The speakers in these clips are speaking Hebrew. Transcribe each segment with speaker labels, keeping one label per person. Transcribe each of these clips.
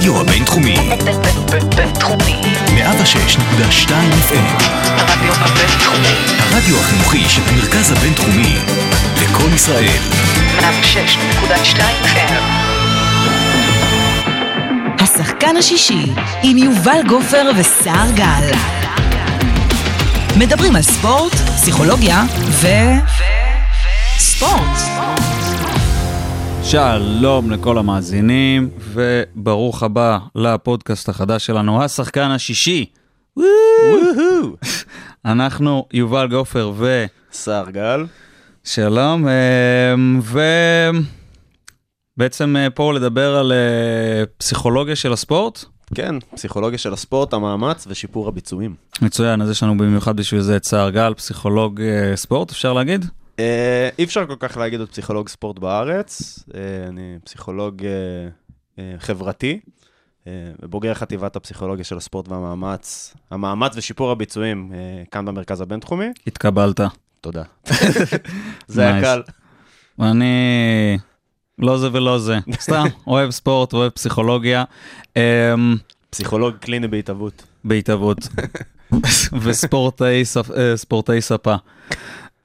Speaker 1: הרדיו הבינתחומי.
Speaker 2: בינתחומי.
Speaker 1: 106.2 FM.
Speaker 2: הרדיו הבינתחומי.
Speaker 1: הרדיו החינוכי של המרכז הבינתחומי. לקום ישראל.
Speaker 2: 106.2 FM.
Speaker 3: השחקן השישי עם יובל גופר וסער גל. מדברים על ספורט, פסיכולוגיה ו... ספורט.
Speaker 4: שלום לכל המאזינים, וברוך הבא לפודקאסט החדש שלנו, השחקן השישי. וואו! אנחנו יובל גופר ו...
Speaker 5: סער גל.
Speaker 4: שלום, אמ, ובעצם אה, פה לדבר על אה, פסיכולוגיה של הספורט.
Speaker 5: כן, פסיכולוגיה של הספורט, המאמץ ושיפור הביצועים.
Speaker 4: מצוין, אז יש לנו במיוחד בשביל זה את סער גל, פסיכולוג אה, ספורט, אפשר להגיד?
Speaker 5: אה, אי אפשר כל כך להגיד עוד פסיכולוג ספורט בארץ, אה, אני פסיכולוג אה, חברתי, ובוגר חטיבת הפסיכולוגיה של הספורט והמאמץ, המאמץ ושיפור הביצועים כאן במרכז הבינתחומי.
Speaker 4: התקבלת.
Speaker 5: תודה. זה היה. קל.
Speaker 4: אני לא זה ולא זה, סתם, אוהב ספורט, אוהב פסיכולוגיה. אמ,
Speaker 5: פסיכולוג קליני בהתהוות.
Speaker 4: בהתהוות. וספורטאי ספ- ספורטאי ספה.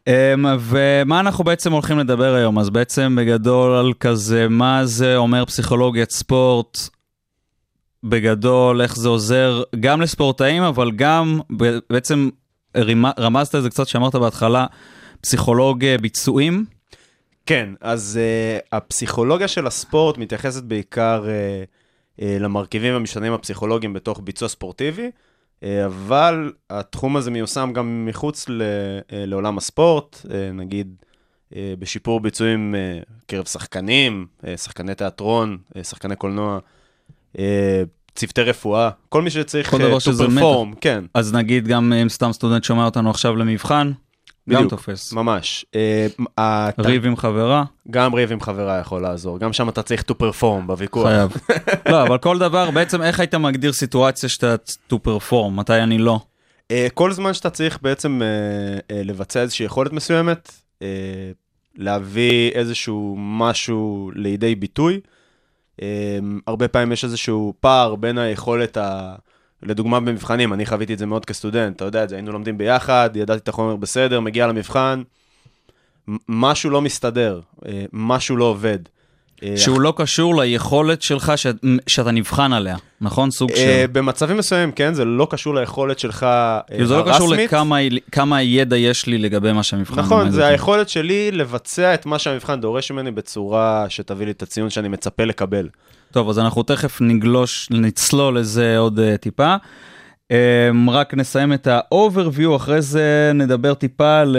Speaker 4: Um, ומה אנחנו בעצם הולכים לדבר היום? אז בעצם בגדול על כזה, מה זה אומר פסיכולוגיית ספורט, בגדול, איך זה עוזר גם לספורטאים, אבל גם בעצם רמזת את זה קצת שאמרת בהתחלה, פסיכולוג אה, ביצועים.
Speaker 5: כן, אז uh, הפסיכולוגיה של הספורט מתייחסת בעיקר uh, uh, למרכיבים המשתנים הפסיכולוגיים בתוך ביצוע ספורטיבי, אבל התחום הזה מיושם גם מחוץ uh, לעולם הספורט, uh, נגיד בשיפור ביצועים קרב שחקנים, שחקני תיאטרון, שחקני קולנוע, צוותי רפואה, כל מי שצריך
Speaker 4: כל דבר שזה
Speaker 5: to perform, כן,
Speaker 4: אז נגיד גם אם סתם סטודנט שומע אותנו עכשיו למבחן, גם
Speaker 5: בדיוק,
Speaker 4: תופס.
Speaker 5: ממש. הת-
Speaker 4: ריב עם חברה,
Speaker 5: גם ריב עם חברה יכול לעזור, גם שם אתה צריך to perform בוויכוח.
Speaker 4: חייב. לא, אבל כל דבר, בעצם איך היית מגדיר סיטואציה שאתה to perform, מתי אני לא?
Speaker 5: Uh, כל זמן שאתה צריך בעצם uh, לבצע איזושהי יכולת מסוימת, להביא איזשהו משהו לידי ביטוי, הרבה פעמים יש איזשהו פער בין היכולת ה... לדוגמה במבחנים, אני חוויתי את זה מאוד כסטודנט, אתה יודע את זה, היינו לומדים ביחד, ידעתי את החומר בסדר, מגיע למבחן, משהו לא מסתדר, uh, משהו לא עובד. אה,
Speaker 4: שהוא לא קשור ליכולת שלך ש... שאתה נבחן עליה, נכון? סוג
Speaker 5: אה,
Speaker 4: של...
Speaker 5: במצבים מסוימים, כן, זה לא קשור ליכולת שלך אה,
Speaker 4: כאילו זה לא קשור. לכמה כמה ידע יש לי לגבי מה שהמבחן
Speaker 5: נכון,
Speaker 4: מלמד
Speaker 5: זה. היכולת שלי לבצע את מה שהמבחן דורש ממני בצורה שתביא לי את הציון שאני מצפה לקבל.
Speaker 4: טוב, אז אנחנו תכף נגלוש, נצלול לזה עוד טיפה. Um, רק נסיים את ה-overview, אחרי זה נדבר טיפה על...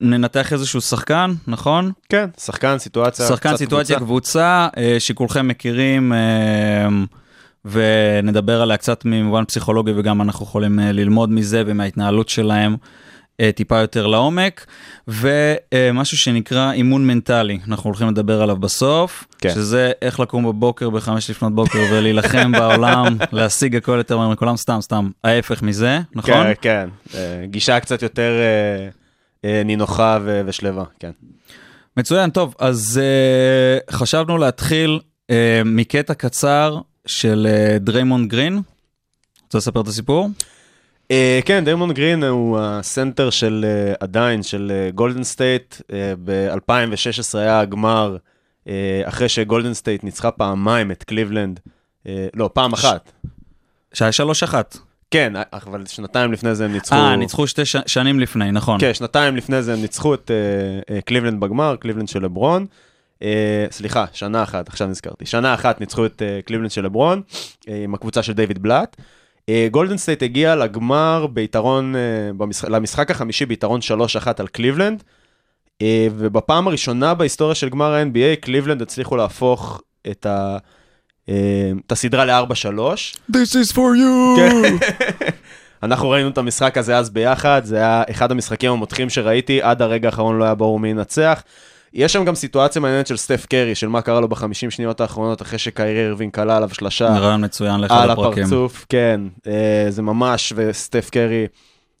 Speaker 4: ננתח איזשהו שחקן, נכון?
Speaker 5: כן, שחקן, סיטואציה,
Speaker 4: שחקן סיטואציה
Speaker 5: קבוצה.
Speaker 4: קבוצה, אה, שכולכם מכירים, אה, ונדבר עליה קצת ממובן פסיכולוגי, וגם אנחנו יכולים אה, ללמוד מזה ומההתנהלות שלהם טיפה יותר לעומק, ומשהו שנקרא אימון מנטלי, אנחנו הולכים לדבר עליו בסוף,
Speaker 5: כן.
Speaker 4: שזה איך לקום בבוקר בחמש לפנות בוקר ולהילחם בעולם, להשיג הכל יותר מהר מכולם, סתם, סתם, ההפך מזה, נכון?
Speaker 5: כן, כן, גישה קצת יותר נינוחה ו- ושלווה, כן.
Speaker 4: מצוין, טוב, אז אה, חשבנו להתחיל אה, מקטע קצר של אה, דריימונד גרין. רוצה לספר את הסיפור?
Speaker 5: אה, כן, דריימונד גרין הוא הסנטר של, אה, עדיין, של גולדן סטייט. ב-2016 היה הגמר, אה, אחרי שגולדן סטייט ניצחה פעמיים את קליבלנד. אה, לא, פעם אחת.
Speaker 4: שהיה שלוש אחת.
Speaker 5: כן, אבל שנתיים לפני זה הם ניצחו...
Speaker 4: אה, ניצחו שתי ש... שנים לפני, נכון.
Speaker 5: כן, שנתיים לפני זה הם ניצחו את אה, אה, קליבלנד בגמר, קליבלנד של לברון. אה, סליחה, שנה אחת, עכשיו נזכרתי. שנה אחת ניצחו את אה, קליבלנד של לברון, אה, עם הקבוצה של דיוויד בלאט. גולדן סטייט הגיע לגמר ביתרון, אה, במשחק, למשחק החמישי ביתרון 3-1 על קליבלנד, אה, ובפעם הראשונה בהיסטוריה של גמר ה-NBA, קליבלנד הצליחו להפוך את, ה, את הסדרה ל-4-3.
Speaker 4: This is for you!
Speaker 5: כן. אנחנו ראינו את המשחק הזה אז ביחד, זה היה אחד המשחקים המותחים שראיתי, עד הרגע האחרון לא היה ברור מי ינצח. יש שם גם סיטואציה מעניינת של סטף קרי, של מה קרה לו בחמישים שניות האחרונות אחרי שקיירי ארווין כלה עליו שלושה
Speaker 4: רעיון מצוין לאחד
Speaker 5: על
Speaker 4: הפרקים.
Speaker 5: הפרצוף, כן, אה, זה ממש, וסטף קרי,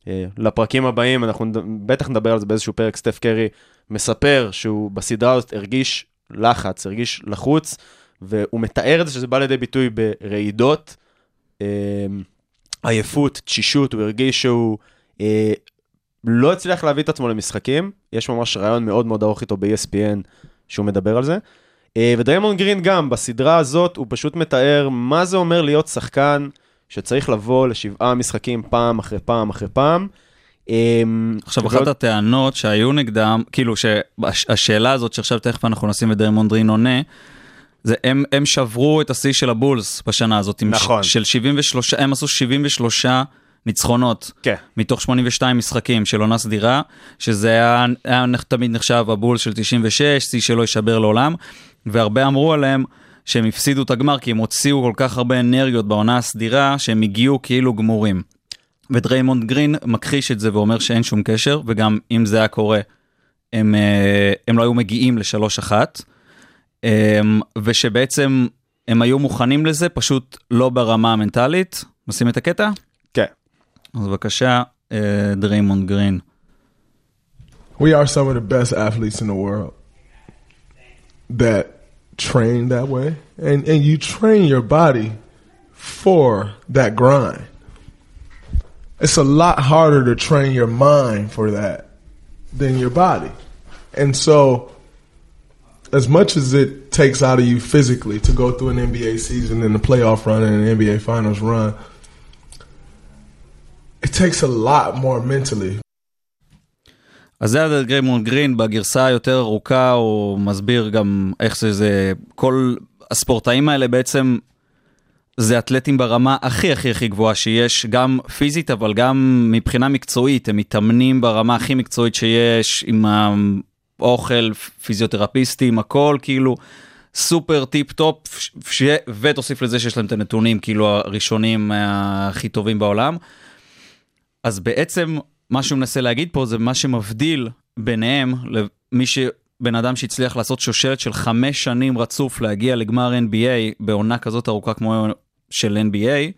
Speaker 5: אה, לפרקים הבאים, אנחנו בטח נדבר על זה באיזשהו פרק, סטף קרי מספר שהוא בסדרה הזאת הרגיש לחץ, הרגיש לחוץ, והוא מתאר את זה שזה בא לידי ביטוי ברעידות, אה, עייפות, תשישות, הוא הרגיש שהוא אה, לא הצליח להביא את עצמו למשחקים, יש ממש רעיון מאוד מאוד ארוך איתו ב-ESPN שהוא מדבר על זה. אה, ודריימון גרין גם, בסדרה הזאת, הוא פשוט מתאר מה זה אומר להיות שחקן שצריך לבוא לשבעה משחקים פעם אחרי פעם אחרי פעם. אה,
Speaker 4: עכשיו, אחת הטענות שהיו נגדם, כאילו שהשאלה הזאת שעכשיו תכף אנחנו נשים את דרמונד רין עונה, זה הם, הם שברו את השיא של הבולס בשנה הזאת,
Speaker 5: נכון.
Speaker 4: ש, של 73, הם עשו 73 ניצחונות
Speaker 5: כן.
Speaker 4: מתוך 82 משחקים של עונה סדירה, שזה היה, היה תמיד נחשב הבולס של 96, שיא שלא יישבר לעולם, והרבה אמרו עליהם שהם הפסידו את הגמר כי הם הוציאו כל כך הרבה אנרגיות בעונה הסדירה, שהם הגיעו כאילו גמורים. ודריימונד גרין מכחיש את זה ואומר שאין שום קשר, וגם אם זה היה קורה, הם, אה, הם לא היו מגיעים לשלוש אחת, ושבעצם הם היו מוכנים לזה, פשוט לא ברמה המנטלית. נשים את הקטע?
Speaker 5: כן.
Speaker 4: אז בבקשה, אה, דריימונד גרין.
Speaker 6: We are some of the best athletes in the world that train that way. And, and you train your body for that grind. It's a lot harder to train your mind for that than your body. And so, as much as it takes out of you physically to go through an NBA season and a playoff run and an NBA finals run, it takes a lot more mentally.
Speaker 4: אז זה היה דריימונד גרין, בגרסה היותר ארוכה הוא מסביר גם איך זה, זה, כל הספורטאים האלה בעצם זה אתלטים ברמה הכי הכי הכי גבוהה שיש, גם פיזית אבל גם מבחינה מקצועית, הם מתאמנים ברמה הכי מקצועית שיש, עם האוכל, פיזיותרפיסטים, הכל כאילו סופר טיפ טופ, ש... ותוסיף לזה שיש להם את הנתונים כאילו הראשונים אה, הכי טובים בעולם. אז בעצם מה שהוא מנסה להגיד פה זה מה שמבדיל ביניהם למי ש... בן אדם שהצליח לעשות שושלת של חמש שנים רצוף להגיע לגמר NBA בעונה כזאת ארוכה כמו של NBA,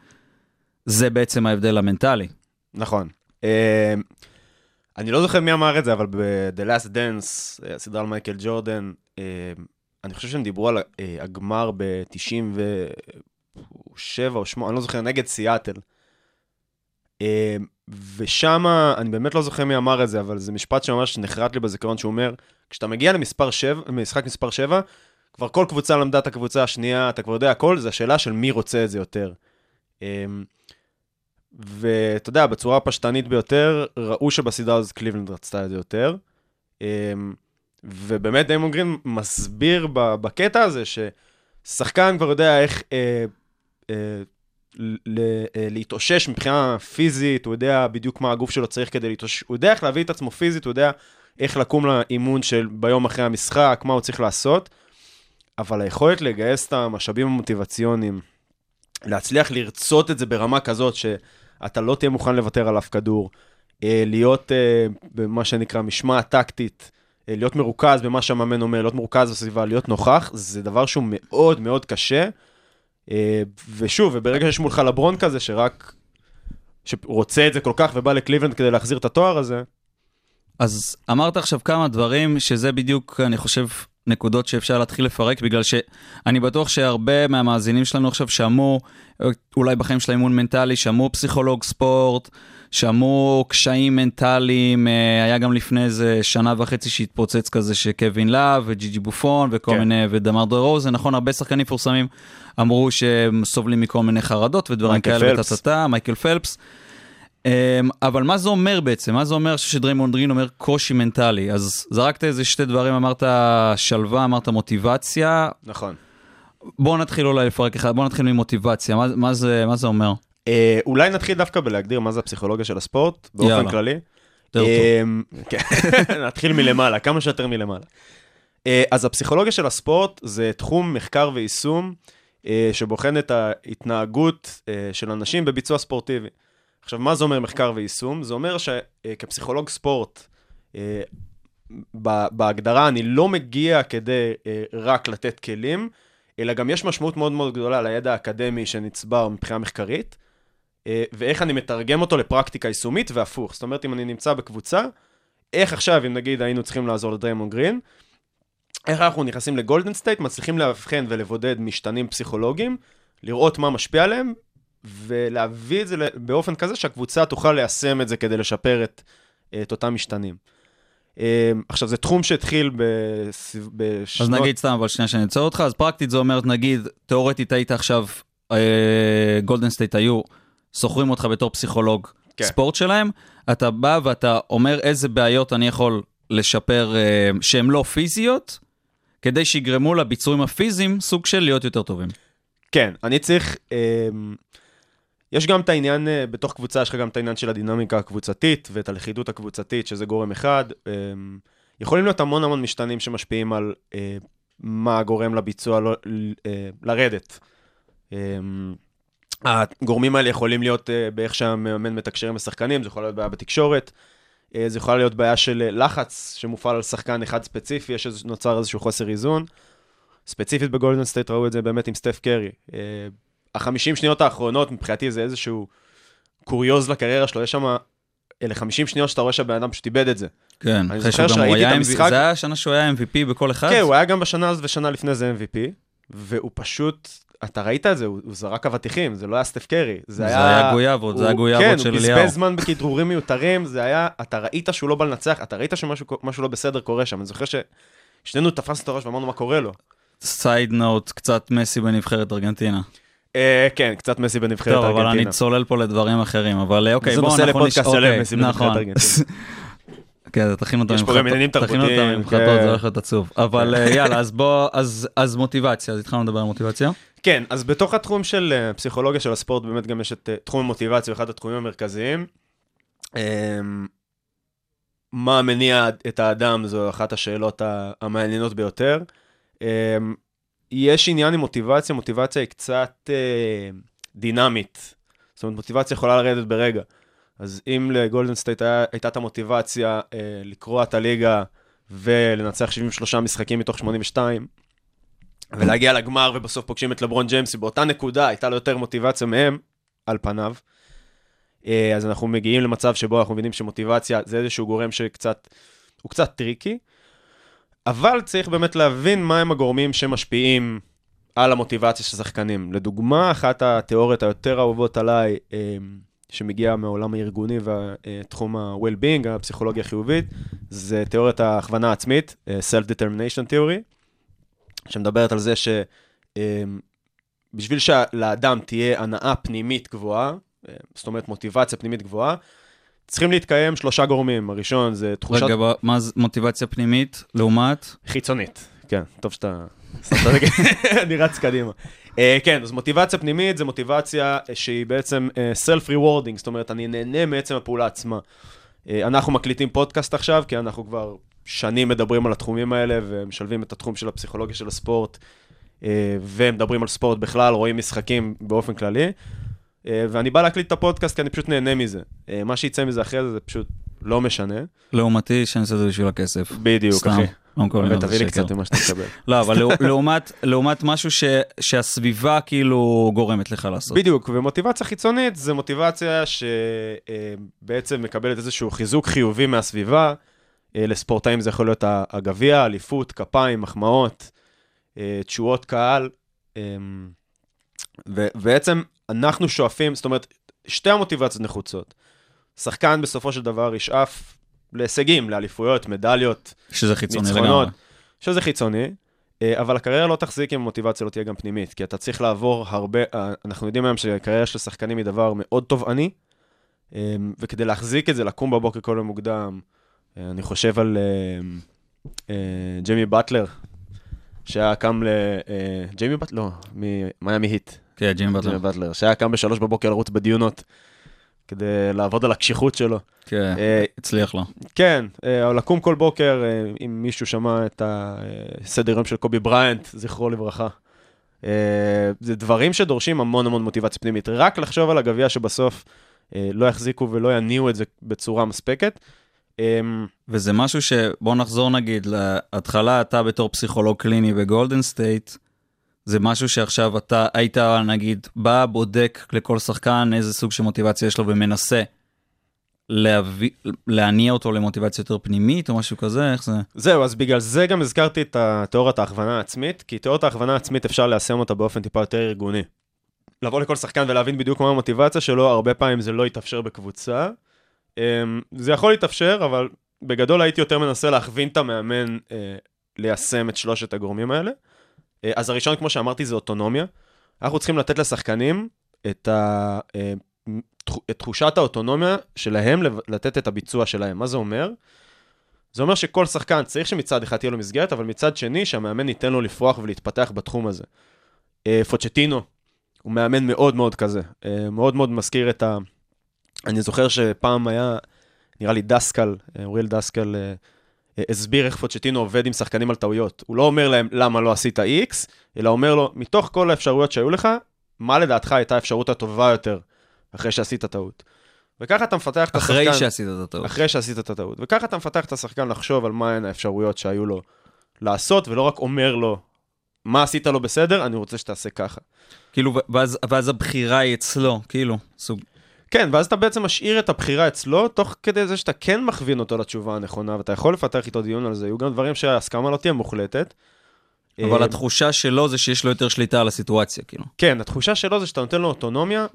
Speaker 4: זה בעצם ההבדל המנטלי.
Speaker 5: נכון. אה, אני לא זוכר מי אמר את זה, אבל ב-The Last Dance, אה, הסדרה על מייקל ג'ורדן, אה, אני חושב שהם דיברו על אה, הגמר ב-97 או 8, אני לא זוכר, נגד סיאטל. ושם, אני באמת לא זוכר מי אמר את זה, אבל זה משפט שממש נחרט לי בזיכרון, שהוא אומר, כשאתה מגיע למספר 7, משחק מספר 7, כבר כל קבוצה למדה את הקבוצה השנייה, אתה כבר יודע הכל, זה השאלה של מי רוצה את זה יותר. ואתה יודע, בצורה הפשטנית ביותר, ראו שבסדרה הזאת קליבלנד רצתה את זה יותר. אמ, ובאמת דיימון גרין מסביר בקטע הזה ששחקן כבר יודע איך אה, אה, אה, להתאושש מבחינה פיזית, הוא יודע בדיוק מה הגוף שלו צריך כדי להתאושש, הוא יודע איך להביא את עצמו פיזית, הוא יודע איך לקום לאימון של ביום אחרי המשחק, מה הוא צריך לעשות, אבל היכולת לגייס את המשאבים המוטיבציוניים, להצליח לרצות את זה ברמה כזאת שאתה לא תהיה מוכן לוותר על אף כדור, אה, להיות אה, במה שנקרא משמעת טקטית, אה, להיות מרוכז במה שהמאמן אומר, להיות מרוכז בסביבה, להיות נוכח, זה דבר שהוא מאוד מאוד קשה. ושוב, וברגע שיש מולך לברון כזה, שרק, שרוצה את זה כל כך ובא לקליבלנד כדי להחזיר את התואר הזה,
Speaker 4: אז אמרת עכשיו כמה דברים שזה בדיוק, אני חושב, נקודות שאפשר להתחיל לפרק, בגלל שאני בטוח שהרבה מהמאזינים שלנו עכשיו שמעו, אולי בחיים של האימון מנטלי, שמעו פסיכולוג ספורט, שמעו קשיים מנטליים, אה, היה גם לפני איזה שנה וחצי שהתפוצץ כזה שקווין להב וג'י ג'י בופון וכל
Speaker 5: כן.
Speaker 4: מיני, ודמר דה רוזן, נכון, הרבה שחקנים מפורסמים אמרו שהם סובלים מכל מיני חרדות ודברים כאלה. וטטטה, מייקל פלפס. Um, אבל מה זה אומר בעצם? מה זה אומר שדריימונד גרין אומר קושי מנטלי? אז זרקת איזה שתי דברים, אמרת שלווה, אמרת מוטיבציה.
Speaker 5: נכון.
Speaker 4: בואו נתחיל אולי לפרק אחד, בואו נתחיל ממוטיבציה. מה, מה, זה, מה זה אומר?
Speaker 5: אה, אולי נתחיל דווקא בלהגדיר מה זה הפסיכולוגיה של הספורט, באופן
Speaker 4: יאללה.
Speaker 5: כללי. אמ, כן, נתחיל מלמעלה, כמה שיותר מלמעלה. אה, אז הפסיכולוגיה של הספורט זה תחום מחקר ויישום אה, שבוחן את ההתנהגות אה, של אנשים בביצוע ספורטיבי. עכשיו, מה זה אומר מחקר ויישום? זה אומר שכפסיכולוג ספורט, אה, בהגדרה אני לא מגיע כדי אה, רק לתת כלים, אלא גם יש משמעות מאוד מאוד גדולה לידע האקדמי שנצבר מבחינה מחקרית, אה, ואיך אני מתרגם אותו לפרקטיקה יישומית והפוך. זאת אומרת, אם אני נמצא בקבוצה, איך עכשיו, אם נגיד היינו צריכים לעזור לדריימונד גרין, איך אנחנו נכנסים לגולדן סטייט, מצליחים לאבחן ולבודד משתנים פסיכולוגיים, לראות מה משפיע עליהם, ולהביא את זה באופן כזה שהקבוצה תוכל ליישם את זה כדי לשפר את, את אותם משתנים. אה, עכשיו, זה תחום שהתחיל. בשנות...
Speaker 4: אז נגיד סתם, אבל שנייה שאני אעצור אותך, אז פרקטית זה אומרת, נגיד, תאורטית היית עכשיו, אה, גולדן סטייט היו, שוכרים אותך בתור פסיכולוג
Speaker 5: כן.
Speaker 4: ספורט שלהם, אתה בא ואתה אומר איזה בעיות אני יכול לשפר אה, שהן לא פיזיות, כדי שיגרמו לביצועים הפיזיים סוג של להיות יותר טובים.
Speaker 5: כן, אני צריך... אה, יש גם את העניין, אה, בתוך קבוצה יש לך גם את העניין של הדינמיקה הקבוצתית ואת הלכידות הקבוצתית, שזה גורם אחד. אה, יכולים להיות המון המון משתנים שמשפיעים על אה, מה גורם לביצוע לא, אה, לרדת. אה, הגורמים האלה יכולים להיות באיך שהמאמן מתקשר עם השחקנים, זה יכול להיות בעיה בתקשורת, זה יכול להיות בעיה של לחץ שמופעל על שחקן אחד ספציפי, יש איז, נוצר איזשהו חוסר איזון. ספציפית בגולדן סטייט ראו את זה באמת עם סטף קרי. החמישים שניות האחרונות מבחינתי זה איזשהו קוריוז לקריירה שלו, יש שם, אלה 50 שניות שאתה רואה שהבן אדם פשוט איבד את זה.
Speaker 4: כן,
Speaker 5: אני
Speaker 4: אחרי
Speaker 5: זוכר
Speaker 4: שהוא גם
Speaker 5: שראיתי
Speaker 4: הוא
Speaker 5: את המשחק-
Speaker 4: זה היה השנה שהוא היה MVP בפה אחד?
Speaker 5: כן, הוא היה גם בשנה הזאת ושנה לפני זה MVP, והוא פשוט, אתה ראית את זה, הוא, הוא זרק אבטיחים, זה לא היה סטף קרי. זה,
Speaker 4: זה
Speaker 5: היה...
Speaker 4: היה גויאבות, זה היה
Speaker 5: הוא-
Speaker 4: גויאבות
Speaker 5: כן,
Speaker 4: של
Speaker 5: הוא
Speaker 4: אליהו.
Speaker 5: בזבז זמן בכדרורים מיותרים, זה היה, אתה ראית שהוא לא בא לנצח, אתה ראית שמשהו משהו לא בסדר קורה שם. אני זוכר ששנינו תפסנו את הראש ואמרנו מה קורה לו.
Speaker 4: סייד נוט, קצת מסי בנבחרת ארגנטינה.
Speaker 5: אה, כן, קצת מסי בנבחרת
Speaker 4: טוב,
Speaker 5: ארגנטינה.
Speaker 4: אבל אני צולל פה לדברים אחרים, אבל אה, אוקיי,
Speaker 5: זה
Speaker 4: בואו
Speaker 5: נושא
Speaker 4: אנחנו
Speaker 5: לפודקאסט
Speaker 4: אוקיי,
Speaker 5: שלם, מסי בנבחרת
Speaker 4: נכון.
Speaker 5: ארגנטינה.
Speaker 4: כן, תכין אותם
Speaker 5: יש
Speaker 4: עם
Speaker 5: פה גם עניינים
Speaker 4: חטות, תכין אותם
Speaker 5: תרבותיים,
Speaker 4: עם חטות,
Speaker 5: כן.
Speaker 4: זה הולך להיות עצוב. אבל אה, יאללה, אז בוא, אז- אז מוטיבציה, אז התחלנו לדבר על מוטיבציה.
Speaker 5: כן, אז בתוך התחום של פסיכולוגיה של הספורט, באמת גם יש את תחום המוטיבציה, אחד התחומים המרכזיים. אמ, מה מניע את האדם, זו אחת השאלות המעניינות ביותר. יש עניין עם מוטיבציה, מוטיבציה היא קצת אה, דינמית. זאת אומרת, מוטיבציה יכולה לרדת ברגע. אז אם לגולדן סטייט היה- הייתה את המוטיבציה אה, לקרוע את הליגה ולנצח 73 משחקים מתוך 82, ולהגיע לגמר ובסוף פוגשים את לברון ג'יימס, באותה נקודה הייתה לו יותר מוטיבציה מהם, על פניו. אה, אז אנחנו מגיעים למצב שבו אנחנו מבינים שמוטיבציה זה איזשהו גורם שקצת, הוא קצת טריקי, אבל צריך באמת להבין מהם הגורמים שמשפיעים על המוטיבציה של שחקנים. לדוגמה, אחת התיאוריות היותר אהובות עליי, אה, שמגיעה מהעולם הארגוני ותחום ה-well-being, הפסיכולוגיה החיובית, זה תיאוריית ההכוונה העצמית, אה, Self-Determination Theory, שמדברת על זה שבשביל שלאדם תהיה הנאה פנימית גבוהה, אה, זאת אומרת מוטיבציה פנימית גבוהה, צריכים להתקיים שלושה גורמים. הראשון זה תחושת
Speaker 4: רגע, מה זה מוטיבציה פנימית לעומת?
Speaker 5: חיצונית. כן, טוב שאתה... אני רץ קדימה. Uh, כן, אז מוטיבציה פנימית זה מוטיבציה אה, שהיא בעצם uh, self-rewarding, זאת אומרת, אני נהנה מעצם הפעולה עצמה. Uh, אנחנו מקליטים פודקאסט עכשיו, כי אנחנו כבר שנים מדברים על התחומים האלה, ומשלבים את התחום של הפסיכולוגיה של הספורט, uh, ומדברים על ספורט בכלל, רואים משחקים באופן כללי. Uh, ואני בא להקליט את הפודקאסט כי אני פשוט נהנה מזה. Uh, מה שיצא מזה אחרי זה, זה פשוט לא משנה.
Speaker 4: לעומתי, שאני עושה את זה בשביל הכסף.
Speaker 5: בדיוק, אחי.
Speaker 4: לא
Speaker 5: ותביא לי. קצת ממה שאתה מקבל.
Speaker 4: לא, אבל לעו- לעומת, משהו שהסביבה כאילו גורמת לך לעשות.
Speaker 5: בדיוק, ומוטיבציה חיצונית זה מוטיבציה שבעצם מקבלת איזשהו חיזוק חיובי מהסביבה. אה, לספורטאים זה יכול להיות הגביע, אליפות, כפיים, מחמאות, אה, תשואות קהל. ובעצם אנחנו שואפים, זאת אומרת, שתי המוטיבציות נחוצות. שחקן בסופו של דבר ישאף להישגים, לאליפויות, מדליות,
Speaker 4: שזה חיצוני לגמרי.
Speaker 5: ניצחונות, שזה חיצוני, אה, אבל הקריירה לא תחזיק אם המוטיבציה לא תהיה גם פנימית, כי אתה צריך לעבור הרבה, אה, אנחנו יודעים היום שקריירה של שחקנים היא דבר מאוד תובעני, אה, וכדי להחזיק את זה, לקום בבוקר כל יום מוקדם, אני חושב על ג'יימי באטלר, שהיה קם ל... ג'יימי באטלר? לא, ממיאמי היט.
Speaker 4: כן, ג'ים בטלר.
Speaker 5: ג'יימי באטלר, שהיה קם בשלוש בבוקר לרוץ בדיונות, כדי לעבוד על הקשיחות שלו.
Speaker 4: כן,
Speaker 5: אה,
Speaker 4: הצליח לו.
Speaker 5: כן, אה, אבל לקום כל בוקר, אה, אם מישהו שמע את הסדר יום של קובי בריינט, זכרו לברכה. אה, זה דברים שדורשים המון המון מוטיבציה פנימית. רק לחשוב על הגביע שבסוף אה, לא יחזיקו ולא יניעו את זה בצורה מספקת. אה,
Speaker 4: וזה משהו שבוא נחזור נגיד להתחלה, אתה בתור פסיכולוג קליני בגולדן סטייט, זה משהו שעכשיו אתה היית נגיד בא, בודק לכל שחקן איזה סוג של מוטיבציה יש לו ומנסה להביא, להניע אותו למוטיבציה יותר פנימית או משהו כזה, איך זה?
Speaker 5: זהו, אז בגלל זה גם הזכרתי את תיאוריית ההכוונה העצמית, כי תיאוריית ההכוונה העצמית אפשר ליישם אותה באופן טיפה יותר ארגוני. לבוא לכל שחקן ולהבין בדיוק מה המוטיבציה שלו, הרבה פעמים זה לא יתאפשר בקבוצה. אמ, זה יכול להתאפשר, אבל בגדול הייתי יותר מנסה להכווין את המאמן אה, ליישם את שלושת הגורמים האלה. אה, אז הראשון, כמו שאמרתי, זה אוטונומיה. אנחנו צריכים לתת לשחקנים את, ה, אה, את תחושת האוטונומיה שלהם, לתת את הביצוע שלהם. מה זה אומר? זה אומר שכל שחקן צריך שמצד אחד תהיה לו מסגרת, אבל מצד שני שהמאמן ייתן לו לפרוח ולהתפתח בתחום הזה. אה, פוצ'טינו הוא מאמן מאוד מאוד כזה, מאוד מאוד מזכיר את ה... אני זוכר שפעם היה, נראה לי דסקל, אוריאל דסקל, הסביר איך פוצ'טינו עובד עם שחקנים על טעויות. הוא לא אומר להם למה לא עשית X, אלא אומר לו, מתוך כל האפשרויות שהיו לך, מה לדעתך הייתה האפשרות הטובה יותר אחרי שעשית טעות. וככה אתה מפתח את השחקן.
Speaker 4: אחרי שעשית את הטעות.
Speaker 5: אחרי שעשית את הטעות. וככה אתה מפתח את השחקן לחשוב על מהן האפשרויות שהיו לו לעשות, ולא רק אומר לו, מה עשית לו בסדר, אני רוצה שתעשה ככה.
Speaker 4: כאילו, ואז, ואז הבחירה היא אצלו, כאילו, סוג...
Speaker 5: כן, ואז אתה בעצם משאיר את הבחירה אצלו, תוך כדי זה שאתה כן מכווין אותו לתשובה הנכונה, ואתה יכול לפתח איתו דיון על זה. יהיו גם דברים שההסכמה לא תהיה מוחלטת.
Speaker 4: אבל
Speaker 5: אה,
Speaker 4: התחושה שלו זה שיש לו יותר שליטה על הסיטואציה, כאילו.
Speaker 5: כן, התחושה שלו זה שאתה נותן לו אוטונומיה,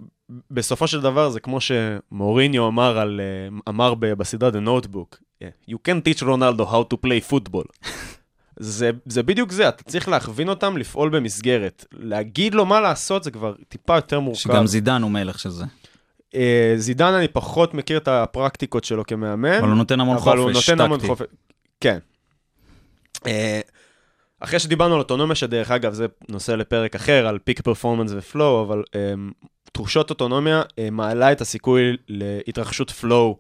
Speaker 5: בסופו של דבר זה כמו שמוריניו אמר, על, אה, אמר בסדרה The Notebook, You can teach Ronaldo how to play football. זה, זה בדיוק זה, אתה צריך להכווין אותם לפעול במסגרת. להגיד לו מה לעשות זה כבר טיפה יותר מורכב.
Speaker 4: שגם זידן הוא מלך של זה.
Speaker 5: אה, זידן, אני פחות מכיר את הפרקטיקות שלו כמאמן.
Speaker 4: אבל הוא נותן המון
Speaker 5: אבל הוא
Speaker 4: חופש
Speaker 5: נותן המון. חופש. כן. אה, אחרי שדיברנו על אוטונומיה, שדרך אגב זה נושא לפרק אחר, על פיק פרפורמנס ופלואו, אבל אה, תחושות אוטונומיה אה, מעלה את הסיכוי להתרחשות פלואו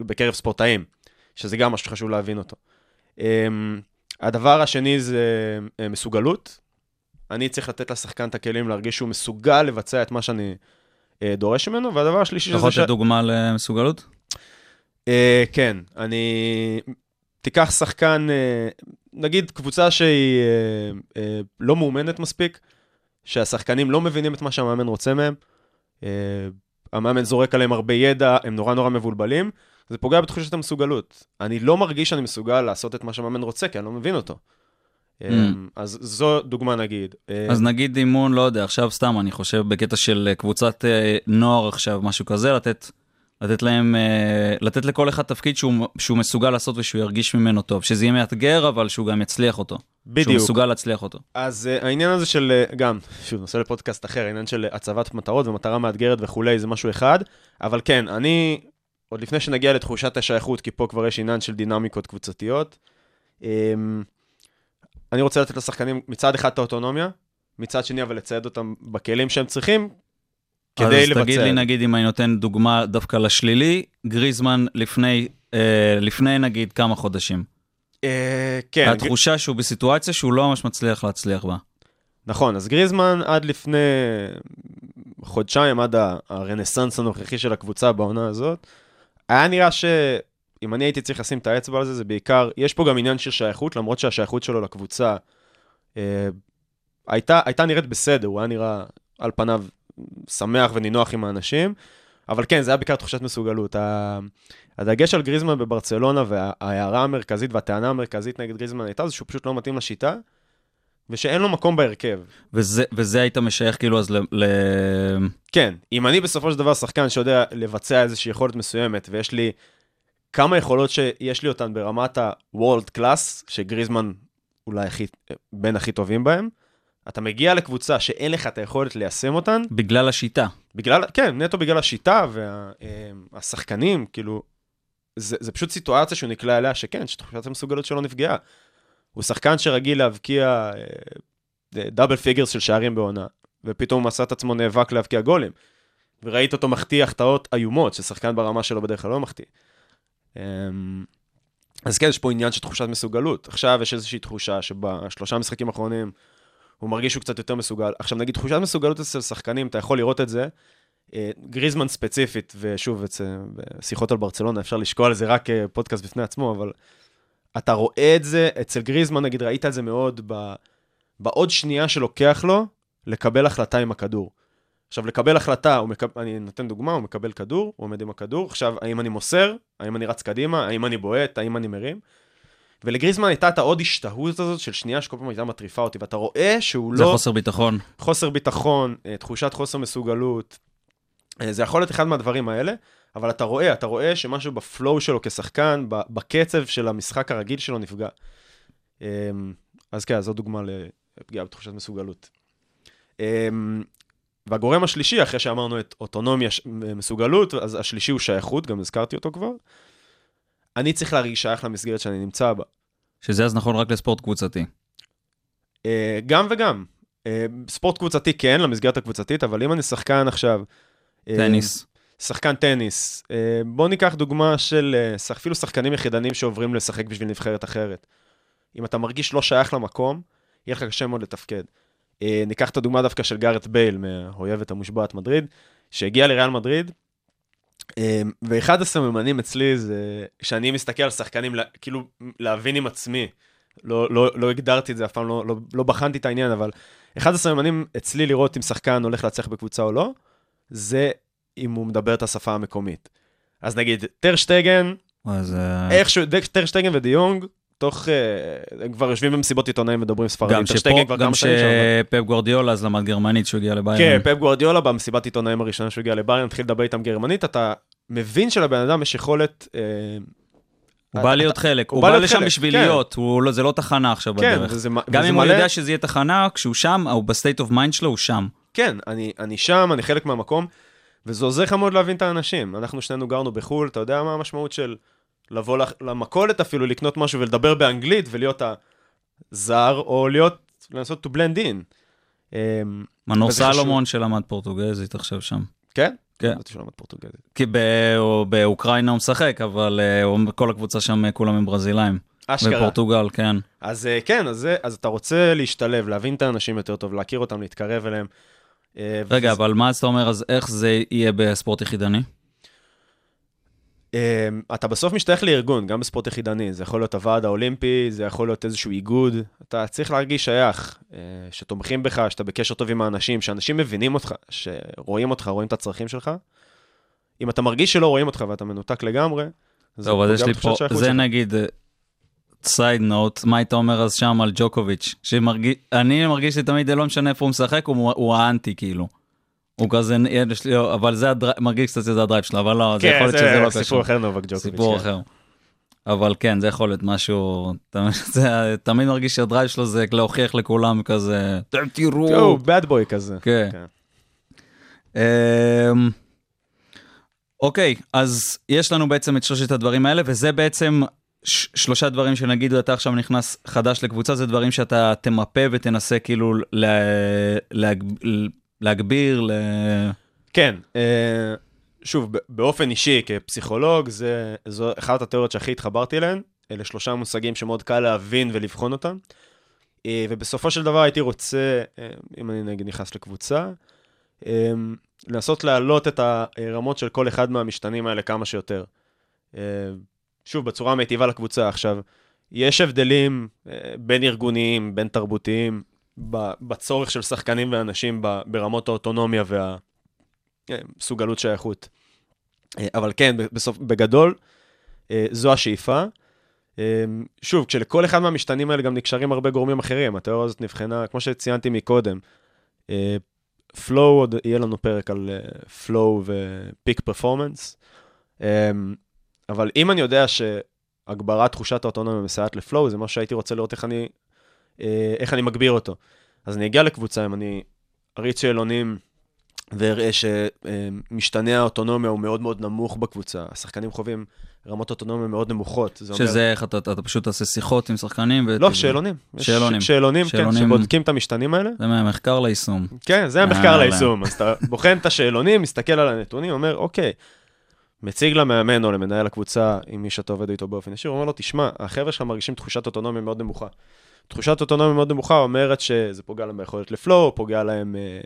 Speaker 5: בקרב ספורטאים, שזה גם משהו שחשוב להבין אותו. אה, הדבר השני זה אה, מסוגלות. אני צריך לתת לשחקן את הכלים להרגיש שהוא מסוגל לבצע את מה שאני דורש ממנו, והדבר השלישי
Speaker 4: אתה יכול
Speaker 5: שזה...
Speaker 4: לתת דוגמה למסוגלות?
Speaker 5: אה, כן, אני... תיקח שחקן, אה, נגיד קבוצה שהיא אה, אה, לא מאומנת מספיק, שהשחקנים לא מבינים את מה שהמאמן רוצה מהם, אה, המאמן זורק עליהם הרבה ידע, הם נורא נורא מבולבלים, זה פוגע בתחושת המסוגלות. אני לא מרגיש שאני מסוגל לעשות את מה שהמאמן רוצה, כי אני לא מבין אותו. אה, אז זו דוגמה נגיד.
Speaker 4: אז נגיד אימון, לא יודע, עכשיו סתם, אני חושב בקטע של אה, קבוצת אה, נוער עכשיו, משהו כזה, לתת, לתת להם, אה, לתת לכל אחד תפקיד שהוא, שהוא מסוגל לעשות ושהוא ירגיש ממנו טוב. שזה יהיה מאתגר, אבל שהוא גם יצליח אותו. שהוא
Speaker 5: בדיוק.
Speaker 4: מסוגל להצליח אותו.
Speaker 5: אז uh, העניין הזה של, uh, גם, שוב, נושא לפודקאסט אחר, העניין של הצבת מטרות ומטרה מאתגרת וכולי, זה משהו אחד, אבל כן, אני, עוד לפני שנגיע לתחושת השייכות, כי פה כבר יש עניין של דינמיקות קבוצתיות, um, אני רוצה לתת לשחקנים מצד אחד את האוטונומיה, מצד שני אבל לצייד אותם בכלים שהם צריכים, כדי
Speaker 4: אז
Speaker 5: לבצע.
Speaker 4: תגיד לי, נגיד, אם אני נותן דוגמה דווקא לשלילי, גריזמן לפני, אה, לפני נגיד כמה חודשים.
Speaker 5: Uh, כן, גר-
Speaker 4: התחושה שהוא בסיטואציה שהוא לא ממש מצליח להצליח בה.
Speaker 5: נכון, אז גריזמן עד לפני חודשיים, עד הרנסאנס הנוכחי של הקבוצה בעונה הזאת, היה נראה שאם אני הייתי צריך לשים את האצבע על זה, זה בעיקר, יש פה גם עניין של שייכות, למרות שהשייכות שלו לקבוצה אה, הייתה, הייתה נראית בסדר, הוא היה נראה על פניו שמח ונינוח עם האנשים, אבל כן, זה היה בעיקר תחושת מסוגלות. ה- הדגש על גריזמן בברצלונה וההערה המרכזית והטענה המרכזית נגד גריזמן הייתה זה שהוא פשוט לא מתאים לשיטה, ושאין לו מקום בהרכב.
Speaker 4: וזה, וזה היית משייך כאילו אז ל... ל...
Speaker 5: כן, אם אני בסופו של דבר שחקן שיודע לבצע איזושהי יכולת מסוימת, ויש לי כמה יכולות שיש לי אותן ברמת ה-World Class, שגריזמן אולי הכי, בין הכי טובים בהם, אתה מגיע לקבוצה שאין לך את היכולת ליישם אותן,
Speaker 4: בגלל השיטה.
Speaker 5: בגלל, כן, נטו בגלל השיטה והשחקנים, כאילו, זה, זה פשוט סיטואציה שהוא נקלע אליה, שכן, שתחושת המסוגלות שלו נפגעה. הוא שחקן שרגיל להבקיע double figures של שערים בעונה, ופתאום הוא עשה את עצמו נאבק להבקיע גולים. וראית אותו מחטיא החטאות איומות, ששחקן ברמה שלו בדרך כלל לא מחטיא. אמ, אז כן, יש פה עניין של תחושת מסוגלות. עכשיו יש איזושהי תחושה שבשלושה משחקים האחרונים הוא מרגיש שהוא קצת יותר מסוגל. עכשיו נגיד, תחושת מסוגלות אצל שחקנים, אתה יכול לראות את זה. אה, גריזמן ספציפית, ושוב, אצל- בשיחות על ברצלונה, אפשר לשקול על זה רק אה, פודקאסט בפני עצמו, אבל אתה רואה את זה, אצל גריזמן, נגיד, ראית את זה מאוד ב... בעוד שנייה שלוקח לו לקבל החלטה עם הכדור. עכשיו, לקבל החלטה, מקב... אני נותן דוגמה, הוא מקבל כדור, הוא עומד עם הכדור, עכשיו, האם אני מוסר, האם אני רץ קדימה, האם אני בועט, האם אני מרים. ולגריזמן הייתה את העוד השתהות הזאת של שנייה שכל פעם הייתה מטריפה אותי, ואתה רואה שהוא
Speaker 4: זה
Speaker 5: לא...
Speaker 4: חוסר ביטחון.
Speaker 5: חוסר ביטחון, אה, תחושת חוסר מסוגלות. אה, זה יכול להיות אחד מהדברים האלה, אבל אתה רואה, אתה רואה שמשהו בפלואו שלו כשחקן, בקצב של המשחק הרגיל שלו נפגע. אה, אז כן, זו דוגמה לפגיעה בתחושת מסוגלות. והגורם השלישי, אחרי שאמרנו את אוטונומיה, מסוגלות, אז השלישי הוא שייכות, גם הזכרתי אותו כבר. אני צריך להרגיש שייך למסגרת שאני נמצא בה.
Speaker 4: שזה אז נכון רק לספורט קבוצתי.
Speaker 5: אה, גם וגם. אה, ספורט קבוצתי כן, למסגרת הקבוצתית, אבל אם אני שחקן עכשיו... אה,
Speaker 4: טניס.
Speaker 5: שחקן טניס. אה, בוא ניקח דוגמה של אפילו שחקנים יחידנים שעוברים לשחק בשביל נבחרת אחרת. אם אתה מרגיש לא שייך למקום, יהיה לך קשה מאוד לתפקד. אה, ניקח את הדוגמה דווקא של גארט בייל, מהאויבת המושבעת מדריד, שהגיע לריאל מדריד, אה, ואחד הסממנים אצלי זה שאני מסתכל על שחקנים, כאילו להבין עם עצמי. לא, לא, לא הגדרתי את זה, אף פעם לא, לא, לא בחנתי את העניין, אבל אחד הסממנים אצלי לראות אם שחקן הולך להצליח בקבוצה או לא, זה אם הוא מדבר את השפה המקומית. אז נגיד, טרשטגן,
Speaker 4: אז אה,
Speaker 5: איכשהו, טרשטגן ודיונג, תוך, אה, הם כבר יושבים במסיבות עיתונאים ומדברים ספרדית.
Speaker 4: גם שפה, גם שפפ גוורדיולה אז למד גרמנית שהוא הגיע
Speaker 5: כן,
Speaker 4: לביירן.
Speaker 5: פפ גוורדיולה במסיבת עיתונאים הראשונה שהוא הגיע לביירן, התחיל לדבר איתם גרמנית, אתה מבין שלבן אדם יש יכולת... אה,
Speaker 4: הוא בא להיות חלק,
Speaker 5: הוא בא
Speaker 4: לשם בשביל
Speaker 5: כן.
Speaker 4: להיות, לא- זה לא תחנה עכשיו
Speaker 5: כן,
Speaker 4: בדרך. גם אם הוא יודע שזה יהיה תחנה, כשהוא שם, הוא ב state of mind שלו, הוא שם.
Speaker 5: כן, אני שם, אני חלק מהמקום, וזה עוזר לך מאוד להבין את האנשים. אנחנו שנינו גרנו בחו"ל, אתה יודע מה המשמעות של לבוא למכולת אפילו, לקנות משהו ולדבר באנגלית ולהיות הזר, או להיות, לנסות to blend in. אמ,
Speaker 4: מנור. סלומון שלמד פורטוגזית עכשיו שם.
Speaker 5: כן?
Speaker 4: כן.
Speaker 5: ידעתי שהוא למד פורטוגזית.
Speaker 4: כי באוקראינה הוא משחק, אבל אה, כל הקבוצה שם אה, כולם הם ברזילאים.
Speaker 5: אשכרה.
Speaker 4: בפורטוגל, כן.
Speaker 5: אז אה, כן, אז, אז אתה רוצה להשתלב, להבין את האנשים יותר טוב, להכיר אותם, להתקרב אליהם.
Speaker 4: רגע,
Speaker 5: וזה-
Speaker 4: אבל מה אתה אומר, אז איך זה יהיה בספורט יחידני?
Speaker 5: אה, אתה בסוף משתייך לארגון, גם בספורט יחידני. זה יכול להיות הוועד האולימפי, זה יכול להיות איזשהו איגוד. אתה צריך להרגיש שייך, אה, שתומכים בך, שאתה בקשר טוב עם האנשים, שאנשים מבינים אותך, שרואים אותך, רואים את הצרכים שלך. אם אתה מרגיש שלא רואים אותך ואתה מנותק לגמרי, זה
Speaker 4: טוב, אז יש לי פה, זה
Speaker 5: שלך.
Speaker 4: נגיד, side note, מה היית אומר אז שם על ג'וקוביץ', שמרגיש, אני מרגיש לי תמיד, לא משנה איפה הוא משחק, הוא, הוא האנטי כאילו. הוא כזה, יש לי, אבל זה ה drive, מרגיש קצת שזה ה drive שלו, אבל לא, זה יכול
Speaker 5: כן,
Speaker 4: להיות שזה לא
Speaker 5: זה
Speaker 4: קשור.
Speaker 5: סיפור אחר נובק ג'וקוביץ'.
Speaker 4: סיפור
Speaker 5: כן.
Speaker 4: אחר. אבל כן, זה יכול להיות משהו, זה- תמיד מרגיש שהדרייב שלו זה להוכיח לכולם כזה, "אתם תראו.
Speaker 5: הוא bad boy כזה.
Speaker 4: כן.
Speaker 5: כן.
Speaker 4: אמ, אוקיי, אז יש לנו בעצם את שלושת הדברים האלה, וזה בעצם שלושה דברים שנגיד אתה עכשיו נכנס חדש לקבוצה, זה דברים שאתה תמפה ותנסה כאילו לה- להג- להגביר, ל...
Speaker 5: כן, אה, שוב, באופן אישי, כפסיכולוג, זה, זו אחת התיאוריות שהכי התחברתי אליהן. אלה שלושה מושגים שמאוד קל להבין ולבחון אותם. אה, ובסופו של דבר הייתי רוצה, אה, אם אני נגיד נכנס לקבוצה, לנסות להעלות את הרמות של כל אחד מהמשתנים האלה כמה שיותר. שוב, בצורה מיטיבה לקבוצה. עכשיו, יש הבדלים בין ארגוניים, בין תרבותיים, בצורך של שחקנים ואנשים ברמות האוטונומיה וה... אה, שייכות. אה, אבל כן, בסוף, בגדול, אה, זו השאיפה. שוב, כשלכל אחד מהמשתנים האלה גם נקשרים הרבה גורמים אחרים, התיאוריה הזאת נבחנה, כמו שציינתי מקודם, פלואו, עוד יהיה לנו פרק על פלואו ופיק פרפורמנס, אבל אם אני יודע שהגברת תחושת האוטונומיה מסייעת לפלואו, זה משהו שהייתי רוצה לראות איך אני, איך אני מגביר אותו. אז אני אגיע לקבוצה, אם אני אריץ שאלונים ואראה שמשתנה האוטונומיה הוא מאוד מאוד נמוך בקבוצה. השחקנים חווים רמות אוטונומיה מאוד נמוכות. זה אומר...
Speaker 4: שזה איך אתה, אתה פשוט תעשה שיחות עם שחקנים. ו...
Speaker 5: לא, שאלונים. יש
Speaker 4: שאלונים.
Speaker 5: שאלונים, כן,
Speaker 4: שאלונים.
Speaker 5: שבודקים את המשתנים האלה.
Speaker 4: זה מהמחקר ליישום.
Speaker 5: כן, זה המחקר
Speaker 4: יאללה.
Speaker 5: ליישום. אז אתה בוחן את השאלונים, מסתכל על הנתונים, אומר, אוקיי, מציג למאמן או למנהל הקבוצה, עם מי שאתה עובד איתו באופן ישיר, אומר לו, תשמע, החבר'ה שלך מרגישים תחושת אוטונומיה מאוד נמוכה. תחושת אוטונומיה מאוד נמוכה אומרת שזה פוגע להם ביכולת לפלואו, פוגע להם, אה,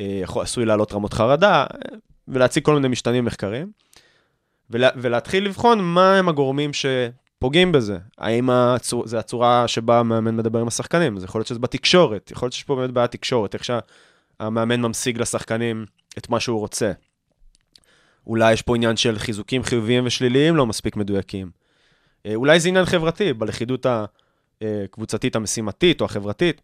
Speaker 5: אה, עשוי לעלות רמות חרדה, אה, ולהציג כל מיני משתנים מחקרים. ולה, ולהתחיל לבחון מה הם הגורמים שפוגעים בזה. האם הצור, זה הצורה שבה המאמן מדבר עם השחקנים, אז יכול להיות שזה בתקשורת, יכול להיות שיש פה באמת בעיית תקשורת, איך שהמאמן ממשיג לשחקנים את מה שהוא רוצה. אולי יש פה עניין של חיזוקים חיוביים ושליליים לא מספיק מדויקים. אולי זה עניין חברתי, בלכידות הקבוצתית המשימתית או החברתית.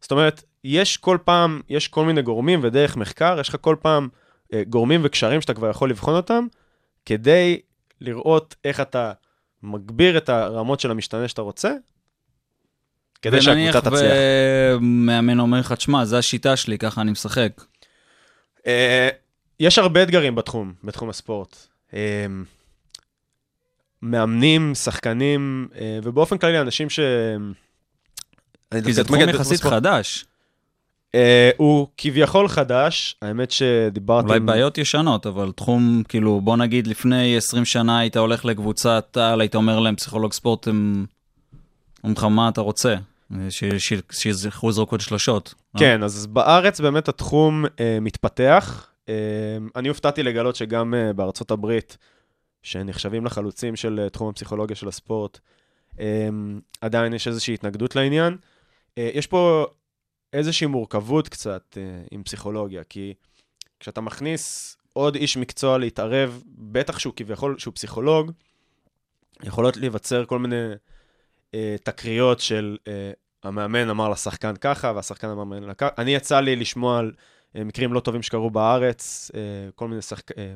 Speaker 5: זאת אומרת, יש כל פעם, יש כל מיני גורמים ודרך מחקר, יש לך כל פעם אה, גורמים וקשרים שאתה כבר יכול לבחון אותם, כדי לראות איך אתה מגביר את הרמות של המשתנה שאתה רוצה, כדי שהקבוצה תצליח.
Speaker 4: ונניח ומאמן אומר לך, תשמע, זו השיטה שלי, ככה אני משחק.
Speaker 5: אה, יש הרבה אתגרים בתחום, בתחום הספורט. אה, מאמנים, שחקנים, אה, ובאופן כללי אנשים ש...
Speaker 4: כי זה תחום יחסית. חדש.
Speaker 5: אה, הוא כביכול חדש, האמת שדיברתי...
Speaker 4: אולי
Speaker 5: עם-
Speaker 4: בעיות ישנות, אבל תחום, כאילו, בוא נגיד, לפני 20 שנה היית הולך לקבוצת על, היית אומר להם, פסיכולוג ספורט, הם... אומרים לך, מה אתה רוצה? שיזכרו זרוקות שלשות. אה?
Speaker 5: כן, אז בארץ באמת התחום אה, מתפתח. אה, אני הופתעתי לגלות שגם אה, בארצות הברית, שנחשבים לחלוצים של אה, תחום הפסיכולוגיה של הספורט, אה, עדיין יש איזושהי התנגדות לעניין. אה, יש פה איזושהי מורכבות קצת אה, עם פסיכולוגיה, כי כשאתה מכניס עוד איש מקצוע להתערב, בטח שהוא כביכול, שהוא פסיכולוג, יכולות להיווצר כל מיני אה, תקריות של אה, המאמן אמר לשחקן ככה, והשחקן אמר למאמן ככה. אני יצא לי לשמוע על אה, מקרים לא טובים שקרו בארץ, אה, כל מיני שחק... אה,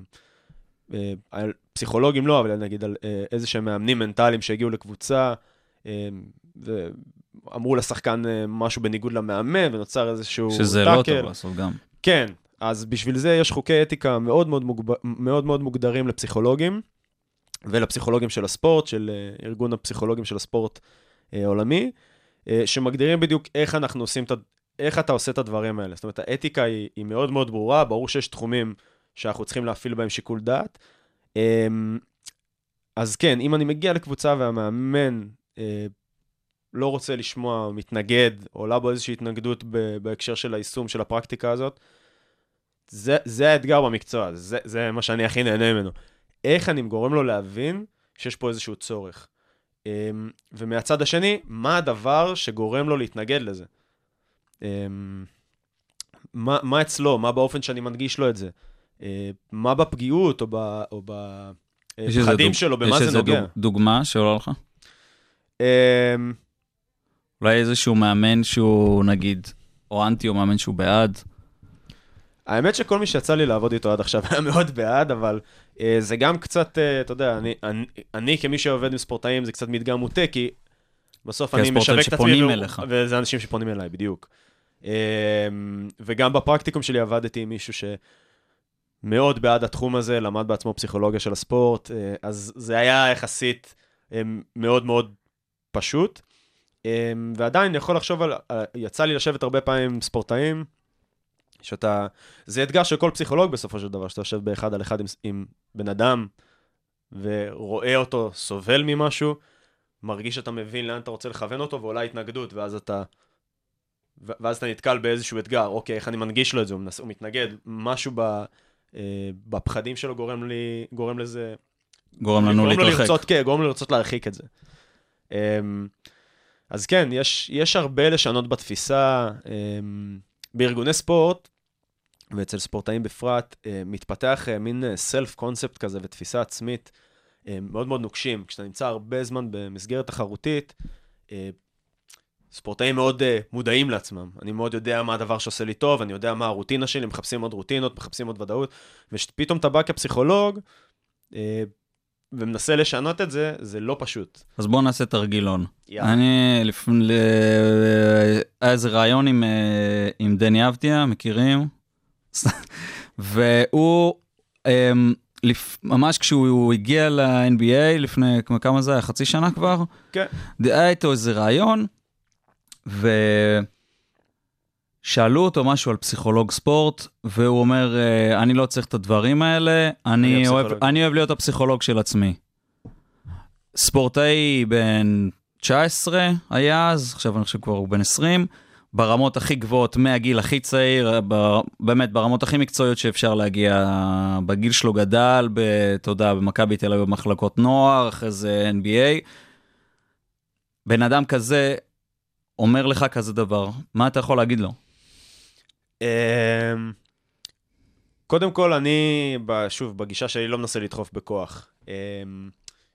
Speaker 5: על פסיכולוגים לא, אבל נגיד על אה, איזה שהם מאמנים מנטליים שהגיעו לקבוצה, אה, ואמרו לשחקן אה, משהו בניגוד למאמן, ונוצר איזשהו
Speaker 4: שזה לא
Speaker 5: טאקל.
Speaker 4: טוב לעשות גם.
Speaker 5: כן, אז בשביל זה יש חוקי אתיקה מאוד מאוד, מוגב... מאוד, מאוד מוגדרים לפסיכולוגים ולפסיכולוגים של הספורט, של אה, ארגון הפסיכולוגים של הספורט אה, העולמי, אה, שמגדירים בדיוק איך אנחנו עושים את ה... איך אתה עושה את הדברים האלה. זאת אומרת, האתיקה היא, היא מאוד מאוד ברורה, ברור שיש תחומים שאנחנו צריכים להפעיל בהם שיקול דעת. אה, אז כן, אם אני מגיע לקבוצה והמאמן אה, לא רוצה לשמוע, מתנגד, עולה בו איזושהי התנגדות בהקשר של היישום של הפרקטיקה הזאת, זה, זה האתגר במקצוע, זה, זה מה שאני הכי נהנה ממנו. איך אני גורם לו להבין שיש פה איזשהו צורך. אמ, ומהצד השני, מה הדבר שגורם לו להתנגד לזה? אמ, מה, מה אצלו, מה באופן שאני מנגיש לו את זה? אה, מה בפגיעות או ב- או
Speaker 4: יש איזה
Speaker 5: בפחדים
Speaker 4: דוג-
Speaker 5: שלו,
Speaker 4: יש
Speaker 5: במה זה נוגע?
Speaker 4: דוג- דוגמה שעולה לך?
Speaker 5: אמ,
Speaker 4: אולי איזשהו מאמן שהוא, נגיד, או אנטי או מאמן שהוא בעד?
Speaker 5: האמת שכל מי שיצא לי לעבוד איתו עד עכשיו היה מאוד בעד, אבל uh, זה גם קצת, uh, אתה יודע, אני, אני, אני כמי שעובד עם ספורטאים זה קצת מדגם מוטה, כי בסוף
Speaker 4: כי
Speaker 5: אני משווק את עצמי. וזה אנשים שפונים אליי, בדיוק. Um, וגם בפרקטיקום שלי עבדתי עם מישהו שמאוד בעד התחום הזה, למד בעצמו פסיכולוגיה של הספורט, uh, אז זה היה יחסית um, מאוד מאוד פשוט. Um, ועדיין אני יכול לחשוב על, יצא לי לשבת הרבה פעמים עם ספורטאים, שאתה, זה אתגר של כל פסיכולוג בסופו של דבר, שאתה יושב באחד על אחד עם, עם בן אדם ורואה אותו סובל ממשהו, מרגיש שאתה מבין לאן אתה רוצה לכוון אותו ועולה התנגדות, ואז אתה, ואז אתה נתקל באיזשהו אתגר, אוקיי, איך אני מנגיש לו את זה, הוא, מנס, הוא מתנגד, משהו ב, אה, בפחדים שלו גורם, לי, גורם לזה,
Speaker 4: גורם לנו
Speaker 5: גורם
Speaker 4: להתרחק.
Speaker 5: לרצות, כן, גורם לו לרצות להרחיק את זה. אמ, אז כן, יש, יש הרבה לשנות בתפיסה. אמ, בארגוני ספורט, ואצל ספורטאים בפרט, אה, מתפתח אה, מין סלף קונספט כזה ותפיסה עצמית אה, מאוד מאוד נוקשים. כשאתה נמצא הרבה זמן במסגרת תחרותית, אה, ספורטאים מאוד אה, מודעים לעצמם. אני מאוד יודע מה הדבר שעושה לי טוב, אני יודע מה הרוטינה שלי, מחפשים עוד רוטינות, מחפשים עוד ודאות, ושפתאום אתה בא כפסיכולוג, אה, ומנסה לשנות את זה, זה לא פשוט.
Speaker 4: אז בואו נעשה תרגילון.
Speaker 5: יאללה.
Speaker 4: אני, לפני, היה איזה רעיון עם, אה, עם דני אבדיה, מכירים? והוא, אמ, לפ- ממש כשהוא הגיע ל-NBA, לפני כמה- זה היה? חצי שנה כבר?
Speaker 5: כן.
Speaker 4: היה איתו איזה רעיון, ושאלו אותו משהו על פסיכולוג ספורט, והוא אומר, אה, אני לא צריך את הדברים האלה, אני
Speaker 5: הפסיכולוג."
Speaker 4: אוהב, אני אוהב להיות הפסיכולוג של עצמי. ספורטאי בן 19 היה אז, עכשיו אני חושב כבר הוא בן 20, ברמות הכי גבוהות מהגיל הכי צעיר, ב- באמת ברמות הכי מקצועיות שאפשר להגיע, בגיל שלו גדל, אתה יודע, במכבי תל אביב במחלקות נוער, אחרי זה NBA. בן אדם כזה אומר לך כזה דבר, מה אתה יכול להגיד לו?
Speaker 5: אמ, קודם כל, אני, שוב, בגישה שלי לא מנסה לדחוף בכוח. אמ,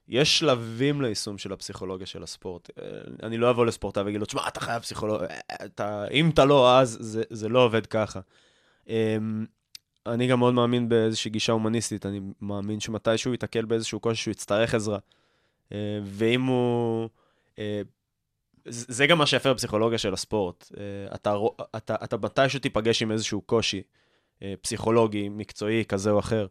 Speaker 5: יש שלבים ליישום של הפסיכולוגיה של הספורט. אה, אני לא אבוא לספורטאי ואגיד לו, תשמע, אתה חייב פסיכולוגיה, אתה, אם אתה לא אז, זה, זה לא עובד ככה. אמ, אני גם מאוד מאמין באיזושהי גישה הומניסטית, אני מאמין שמתישהו ייתקל באיזשהו קושי שהוא יצטרך עזרה. אה, ואם הוא... זה גם מה שיפה בפסיכולוגיה של הספורט. אה, אתה, אתה, אתה מתישהו תיפגש עם איזשהו קושי אה, פסיכולוגי, מקצועי, כזה או אחר,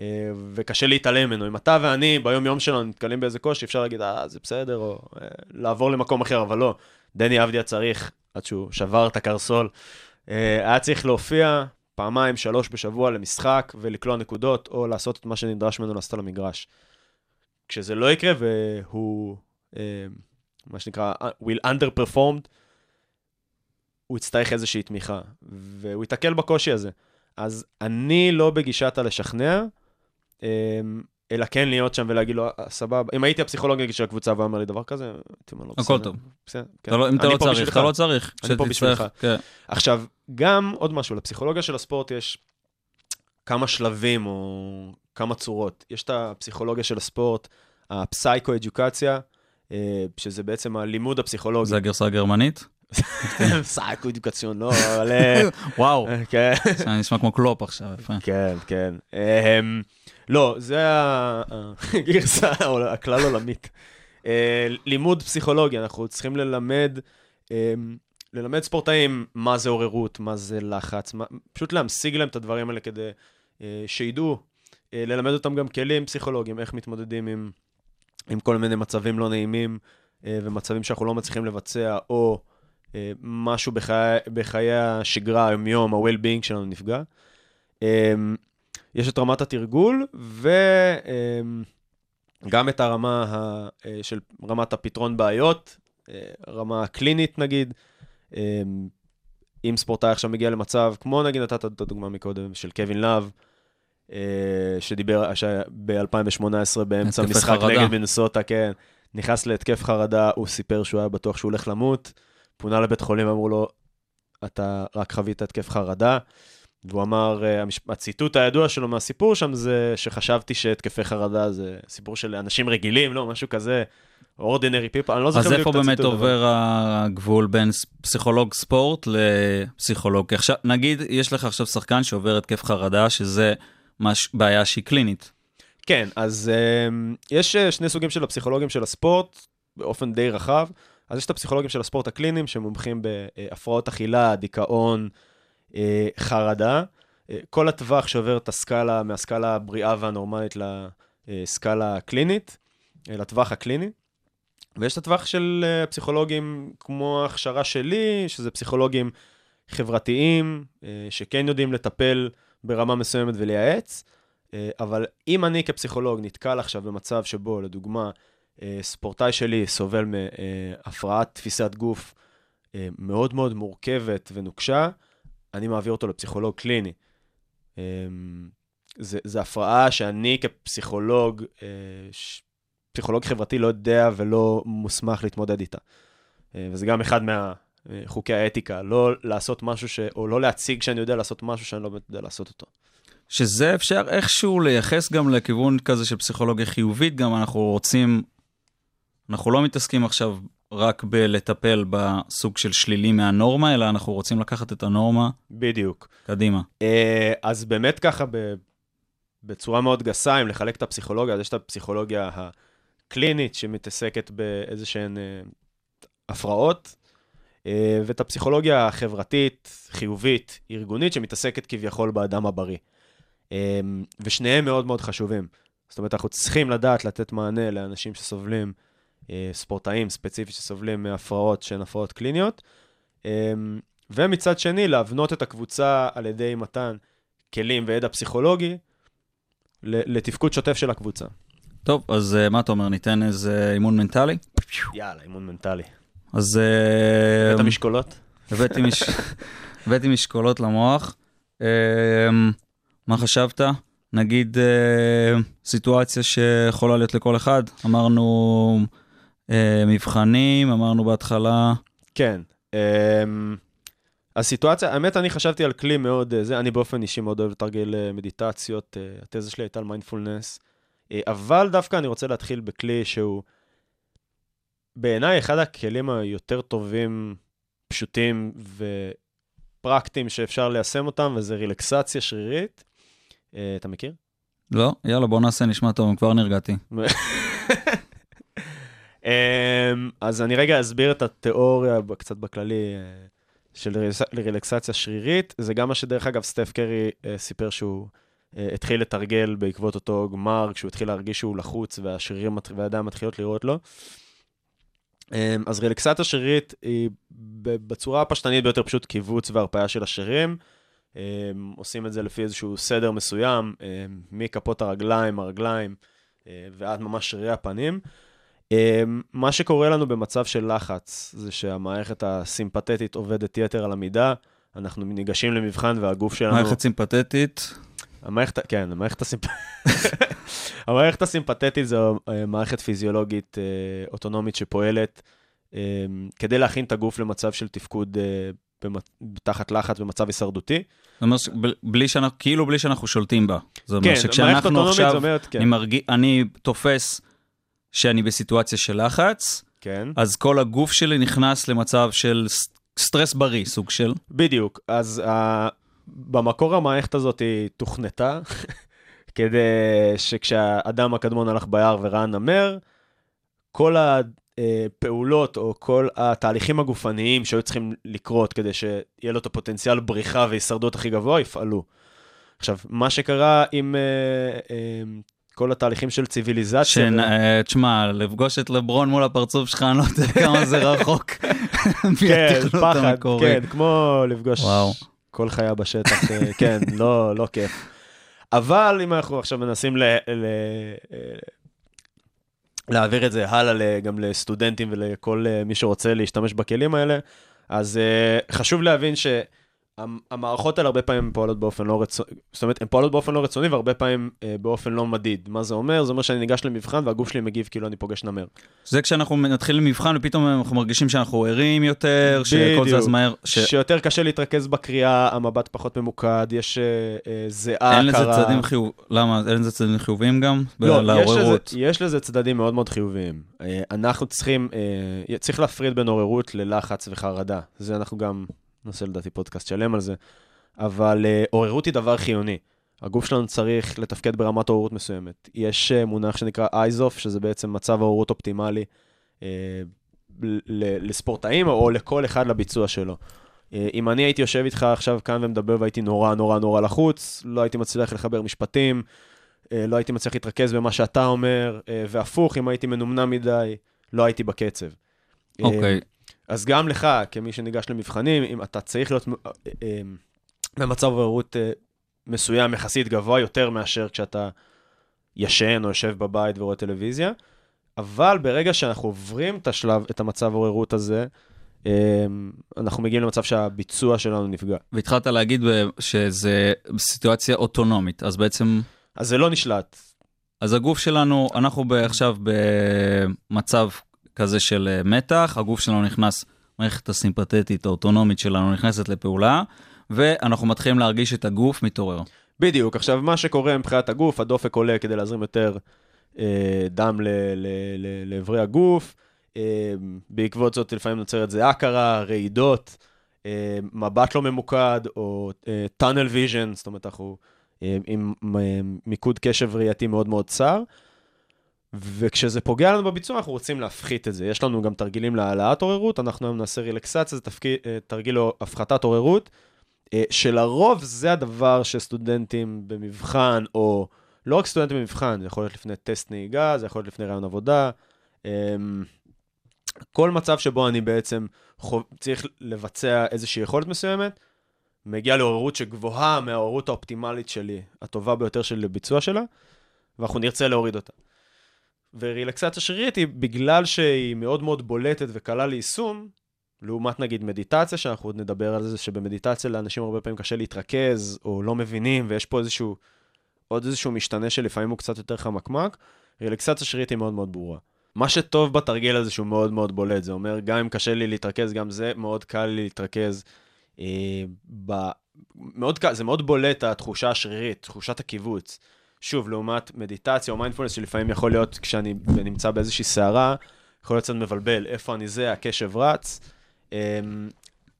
Speaker 5: אה, וקשה להתעלם ממנו. אם אתה ואני ביום-יום שלנו נתקלים באיזה קושי, אפשר להגיד, אה, זה בסדר, או לעבור למקום אחר, אבל לא. דני אבדיה צריך, עד שהוא שבר את הקרסול, היה צריך להופיע פעמיים, שלוש בשבוע למשחק ולקלוע נקודות, או לעשות את מה שנדרש ממנו לעשות על המגרש. כשזה לא יקרה והוא, מה שנקרא, will underperformed, הוא יצטרך איזושהי תמיכה, והוא ייתקל בקושי הזה. אז אני לא בגישת הלשכנע, אה, אלא כן להיות שם ולהגיד לו, "אה, סבבה, אם הייתי הפסיכולוג של הקבוצה והיה אומר לי דבר כזה, הייתי אומר לו,
Speaker 4: הכל
Speaker 5: בסדר,
Speaker 4: טוב.
Speaker 5: בסדר, כן.
Speaker 4: אתה לא- אם אתה לא צריך,
Speaker 5: בשבילך."
Speaker 4: אתה לא צריך.
Speaker 5: אני פה בשבילך.
Speaker 4: כן.
Speaker 5: עכשיו, גם עוד משהו, לפסיכולוגיה של הספורט יש כמה שלבים או כמה צורות. יש את הפסיכולוגיה של הספורט, הפסייקו-אדיוקציה, שזה בעצם הלימוד הפסיכולוגי.
Speaker 4: זה הגרסה הגרמנית?
Speaker 5: פסייקו-אדיוקציון, לא, אבל... אה,
Speaker 4: וואו,
Speaker 5: כן.
Speaker 4: זה נשמע כמו קלופ עכשיו, יפה.
Speaker 5: כן, כן. אמ, לא, זה הגרסה הכלל עולמית. אה, לימוד פסיכולוגיה, אנחנו צריכים ללמד, אמ, ללמד ספורטאים מה זה עוררות, מה זה לחץ, מה- פשוט להמשיג להם את הדברים האלה כדי אה, שידעו, אה, ללמד אותם גם כלים פסיכולוגיים, איך מתמודדים עם, עם כל מיני מצבים לא נעימים אה, ומצבים שאנחנו לא מצליחים לבצע, או אה, משהו בחיי, בחיי השגרה, היום-יום, ה-well-being שלנו נפגע. אמ, יש את רמת התרגול, וגם את הרמה אה, של רמת הפתרון בעיות, רמה הקלינית נגיד. אמ, אם ספורטאי עכשיו מגיע למצב, כמו נגיד נתת את הדוגמה מקודם, של קווין לאב, שדיבר ב-2018 באמצע משחק
Speaker 4: חרדה.
Speaker 5: נגד מנסוטה, כן, נכנס להתקף חרדה, הוא סיפר שהוא היה בטוח שהוא הולך למות, פונה לבית חולים, אמרו לו, אתה רק חווית התקף חרדה, והוא אמר, אה, הציטוט הידוע שלו מהסיפור שם זה שחשבתי שהתקפי חרדה זה סיפור של אנשים רגילים, לא, משהו כזה, ordinary people, אני לא זוכר
Speaker 4: אז
Speaker 5: בדיוק
Speaker 4: איפה
Speaker 5: את
Speaker 4: באמת
Speaker 5: הציטוט, אבל-
Speaker 4: עובר הגבול בין פסיכולוג ספורט לפסיכולוג? עכשיו, נגיד, יש לך עכשיו שחקן שעובר התקף חרדה, שזה מש- בעיה שהיא קלינית.
Speaker 5: כן, אז um, יש uh, שני סוגים של הפסיכולוגים של הספורט, באופן די רחב. אז יש את הפסיכולוגים של הספורט הקליניים, שמומחים בהפרעות אכילה, דיכאון, uh, חרדה. Uh, כל הטווח שעובר את הסקאלה, מהסקאלה הבריאה והנורמלית לסקאלה הקלינית, לטווח הקליני. ויש את הטווח של פסיכולוגים כמו ההכשרה שלי, שזה פסיכולוגים חברתיים, שכן יודעים לטפל ברמה מסוימת ולייעץ. אה, אבל אם אני כפסיכולוג נתקל עכשיו במצב שבו, לדוגמה, אה, ספורטאי שלי סובל מהפרעת תפיסת גוף אה, מאוד מאוד מורכבת ונוקשה, אני מעביר אותו לפסיכולוג קליני. זה הפרעה שאני כפסיכולוג, פסיכולוג חברתי לא יודע ולא מוסמך להתמודד איתה. וזה גם אחד מהחוקי האתיקה, לא לעשות משהו ש... או לא להציג שאני יודע לעשות משהו שאני לא באמת יודע לעשות אותו.
Speaker 4: שזה אפשר איכשהו לייחס גם לכיוון כזה של פסיכולוגיה חיובית, גם אנחנו רוצים, אנחנו לא מתעסקים עכשיו רק בלטפל בסוג של שלילי מהנורמה, אלא אנחנו רוצים לקחת את הנורמה
Speaker 5: בדיוק.
Speaker 4: קדימה.
Speaker 5: אה, אז באמת ככה, בצורה מאוד גסה, אם לחלק את הפסיכולוגיה, אז יש את הפסיכולוגיה הקלינית שמתעסקת באיזה שהן אה, הפרעות, ואת הפסיכולוגיה החברתית, חיובית, ארגונית, שמתעסקת כביכול באדם הבריא. אה, ושניהם מאוד מאוד חשובים. זאת אומרת, אנחנו צריכים לדעת לתת מענה לאנשים שסובלים, אה, ספורטאים ספציפית שסובלים מהפרעות שהן הפרעות קליניות. אה, ומצד שני, להבנות את הקבוצה על ידי מתן כלים וידע פסיכולוגי לתפקוד שוטף של הקבוצה.
Speaker 4: טוב, אז אה, מה אתה אומר, ניתן איזה אימון מנטלי?
Speaker 5: יאללה, אימון מנטלי.
Speaker 4: אז אה,
Speaker 5: את המשקולות?
Speaker 4: הבאתי מש- הבאתי משקולות למוח. אה, מה חשבת? נגיד אה, סיטואציה שיכולה להיות לכל אחד. אמרנו אה, מבחנים, אמרנו בהתחלה,
Speaker 5: כן. אמ, הסיטואציה, האמת, אני חשבתי על כלי מאוד, אה, זה, אני באופן אישי מאוד אוהב לתרגל מדיטציות, התזה שלי הייתה על מיינדפולנס, אבל דווקא אני רוצה להתחיל בכלי שהוא בעיניי אחד הכלים היותר טובים, פשוטים ופרקטיים שאפשר ליישם אותם, וזה רילקסציה שרירית. אה, אתה מכיר?
Speaker 4: לא? יאללה, בוא נעשה, נשמע טוב, כבר נרגעתי.
Speaker 5: אמ, אז אני רגע אסביר את התיאוריה קצת בכללי אה, של רילקס- רילקסציה שרירית. זה גם מה שדרך אגב סטף קרי אה, סיפר שהוא אה, התחיל לתרגל בעקבות אותו גמר, כשהוא התחיל להרגיש שהוא לחוץ והשרירים מת- והידיים מתחילות לראות לו. אמ, אז רילקסציה שרירית היא בצורה הפשטנית ביותר פשוט קיבוץ והרפאיה של השרירים. אמ, עושים את זה לפי איזשהו סדר מסוים, אמ, מכפות הרגליים, הרגליים, אה, ועד ממש שרירי הפנים. מה שקורה לנו במצב של לחץ, זה שהמערכת הסימפתטית עובדת יתר על המידה, אנחנו ניגשים למבחן והגוף שלנו...
Speaker 4: מערכת סימפתטית,
Speaker 5: המערכת, כן, המערכת, הסימפ... המערכת הסימפתטית זו אה, מערכת פיזיולוגית אה, אוטונומית שפועלת אה, כדי להכין את הגוף למצב של תפקוד. תחת לחץ במצב הישרדותי.
Speaker 4: זאת אומרת, בלי שאנחנו, כאילו בלי שאנחנו שולטים בה. זאת אומרת
Speaker 5: כן,
Speaker 4: שכשאנחנו עכשיו,
Speaker 5: אומרת, כן,
Speaker 4: אני, מרגיש, אני תופס שאני בסיטואציה של לחץ,
Speaker 5: כן,
Speaker 4: אז כל הגוף שלי נכנס למצב של סטרס בריא, סוג של.
Speaker 5: בדיוק. אז uh, במקור המערכת הזאת היא תוכנתה כדי שכשהאדם הקדמון הלך ביער וראה נמר, כל הפעולות או כל התהליכים הגופניים שהיו צריכים לקרות כדי שיהיה לו את הפוטנציאל בריחה והישרדות הכי גבוה, יפעלו. עכשיו, מה שקרה עם uh, uh, כל התהליכים של ציוויליזציה...
Speaker 4: אה, תשמע, לפגוש את לברון מול הפרצוף שלך, אני לא יודע כמה זה רחוק.
Speaker 5: כן, פחד. כן, כמו לפגוש
Speaker 4: וואו.
Speaker 5: כל חיה בשטח, כן, לא, לא כיף. אבל אם אנחנו עכשיו מנסים ל, ל, להעביר את זה הלאה גם לסטודנטים ולכל אה, מי שרוצה להשתמש בכלים האלה, אז אה, חשוב להבין שהמערכות האלה הרבה פעמים פועלות באופן לא רצוני, זאת אומרת, הן פועלות באופן לא רצוני והרבה פעמים אה, באופן לא מדיד. מה זה אומר? זה אומר שאני ניגש למבחן והגוף שלי מגיב כאילו אני פוגש נמר.
Speaker 4: זה כשאנחנו נתחיל מבחן ופתאום אנחנו מרגישים שאנחנו ערים יותר, שכל
Speaker 5: בדיוק.
Speaker 4: זז מהר, ש-
Speaker 5: שיותר קשה להתרכז בקריאה, המבט פחות ממוקד, יש אה, אה, זיעה
Speaker 4: אין לזה
Speaker 5: קרה.
Speaker 4: צדדים חיוב... למה? אין לזה צדדים חיוביים גם?
Speaker 5: לא, יש לזה. יש לזה צדדים מאוד מאוד חיוביים. אה, אנחנו צריכים, אה, צריך להפריד בין עוררות ללחץ וחרדה. זה אנחנו גם נעשה לדעתי פודקאסט שלם על זה. אבל אה, עוררות היא דבר חיוני. הגוף שלנו צריך לתפקד ברמת עוררות מסוימת. יש אה, מונח שנקרא אייזוף, שזה בעצם מצב עוררות אופטימלי אה, לספורטאים או לכל אחד לביצוע שלו. אה, אם אני הייתי יושב איתך עכשיו כאן ומדבר והייתי נורא נורא נורא לחוץ, לא הייתי מצליח לחבר משפטים, אה, לא הייתי מצליח להתרכז במה שאתה אומר, אה, והפוך, אם הייתי מנומנם מדי, לא הייתי בקצב.
Speaker 4: אוקיי.
Speaker 5: אז גם לך, כמי שניגש למבחנים, אם אתה צריך להיות אה, אה, במצב עוררות אה, מסוים יחסית גבוה יותר מאשר כשאתה ישן או יושב בבית ורואה טלוויזיה, אבל ברגע שאנחנו עוברים את השלב, את המצב עוררות הזה, אנחנו מגיעים למצב שהביצוע שלנו נפגע.
Speaker 4: והתחלת להגיד שזה סיטואציה אוטונומית, אז בעצם,
Speaker 5: אז זה לא נשלט.
Speaker 4: אז הגוף שלנו, אנחנו עכשיו במצב כזה של אה, מתח, הגוף שלנו נכנס, המערכת הסימפתטית האוטונומית שלנו נכנסת לפעולה, ואנחנו מתחילים להרגיש את הגוף מתעורר.
Speaker 5: בדיוק. עכשיו, מה שקורה מבחינת הגוף, הדופק עולה כדי להזרים יותר אה, דם לאיברי הגוף. אה, בעקבות זאת לפעמים נוצרת זיעה קרה, רעידות, אה, מבט לא ממוקד, או אה, tunnel vision, זאת אומרת, אנחנו אה, עם אה, מיקוד קשב ראייתי מאוד מאוד צר. וכשזה פוגע לנו בביצוע, אנחנו רוצים להפחית את זה. יש לנו גם תרגילים להעלאת עוררות, אנחנו היום נעשה רילקסציה, זה תפקיד, אה, תרגיל הפחתת עוררות, אה, שלרוב זה הדבר שסטודנטים במבחן, או לא רק סטודנטים במבחן, זה יכול להיות לפני טסט נהיגה, זה יכול להיות לפני רעיון עבודה. אה, כל מצב שבו אני בעצם חו... צריך לבצע איזושהי יכולת מסוימת, מגיע לעוררות שגבוהה מהעוררות האופטימלית שלי, הטובה ביותר שלי לביצוע שלה, ואנחנו נרצה להוריד אותה. ורילקסציה שרירית היא בגלל שהיא מאוד מאוד בולטת וקלה ליישום, לעומת נגיד מדיטציה, שאנחנו עוד נדבר על זה שבמדיטציה לאנשים הרבה פעמים קשה להתרכז, או לא מבינים, ויש פה איזשהו, עוד איזשהו משתנה שלפעמים הוא קצת יותר חמקמק, רילקסציה שרירית היא מאוד מאוד ברורה. מה שטוב בתרגיל הזה שהוא מאוד מאוד בולט, זה אומר, גם אם קשה לי להתרכז, גם זה מאוד קל לי להתרכז. אה, ב... מאוד, ק- זה מאוד בולט התחושה השרירית, תחושת הקיבוץ. שוב, לעומת מדיטציה או מיינדפולנס, שלפעמים יכול להיות כשאני נמצא באיזושהי סערה, יכול להיות קצת מבלבל, איפה אני זה, הקשב רץ. אמ,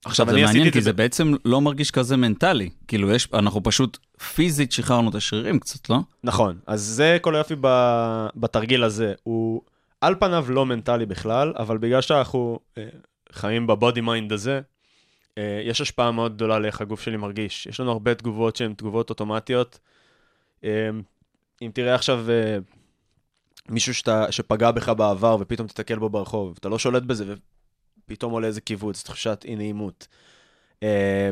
Speaker 4: עכשיו זה מעניין, כי זה בעצם לא מרגיש כזה מנטלי. כאילו, יש, אנחנו פשוט פיזית שחררנו את השרירים קצת, לא?
Speaker 5: נכון, אז זה כל היופי ב- בתרגיל הזה. הוא על פניו לא מנטלי בכלל, אבל בגלל שאנחנו אה, חיים ב body mind הזה, אה, יש השפעה מאוד גדולה לאיך הגוף שלי מרגיש. יש לנו הרבה תגובות שהן תגובות אוטומטיות. אה, אם תראה עכשיו אה, מישהו שאתה, שפגע בך בעבר ופתאום תתקל בו ברחוב, אתה לא שולט בזה ופתאום עולה איזה קיבוץ, תחושת אי נעימות. אה,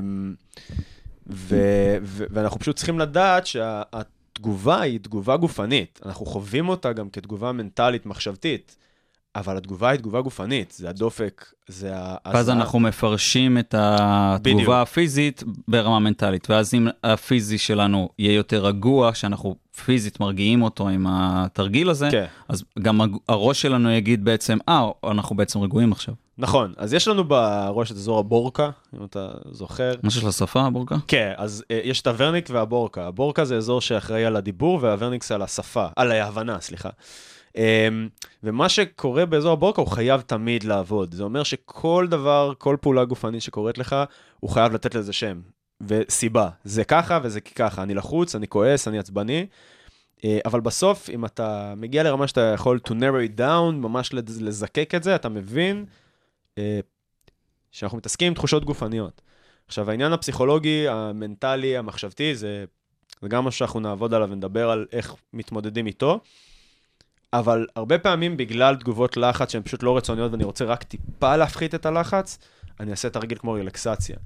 Speaker 5: ו- ו- ואנחנו פשוט צריכים לדעת שהתגובה היא תגובה גופנית. אנחנו חווים אותה גם כתגובה מנטלית, מחשבתית, אבל התגובה היא תגובה גופנית, זה הדופק, זה ה...
Speaker 4: ואז
Speaker 5: זה
Speaker 4: אנחנו מפרשים את
Speaker 5: בדיוק.
Speaker 4: התגובה הפיזית ברמה מנטלית, ואז אם הפיזי שלנו יהיה יותר רגוע, שאנחנו פיזית מרגיעים אותו עם התרגיל הזה,
Speaker 5: כן.
Speaker 4: אז גם הראש שלנו יגיד בעצם, אה, אנחנו בעצם רגועים עכשיו.
Speaker 5: נכון, אז יש לנו בראש את אזור הבורקה, אם אתה זוכר.
Speaker 4: משהו של השפה, בורקה?
Speaker 5: כן, אז אה, יש את הוורניק והבורקה. הבורקה זה אזור שאחראי על הדיבור, והוורניקס על השפה, על ההבנה, סליחה. אמ, ומה שקורה באזור הבורקה הוא חייב תמיד לעבוד. זה אומר שכל דבר, כל פעולה גופנית שקורית לך, הוא חייב לתת לזה שם. וסיבה, זה ככה וזה ככה, אני לחוץ, אני כועס, אני עצבני. אה, אבל בסוף, אם אתה מגיע לרמה שאתה יכול to narrow it down, ממש לז- לזקק את זה, אתה מבין אה, שאנחנו מתעסקים עם תחושות גופניות. עכשיו, העניין הפסיכולוגי, המנטלי, המחשבתי, זה, זה גם משהו שאנחנו נעבוד עליו ונדבר על איך מתמודדים איתו. אבל הרבה פעמים בגלל תגובות לחץ שהן פשוט לא רצוניות ואני רוצה רק טיפה להפחית את הלחץ, אני אעשה תרגיל כמו רילקסציה.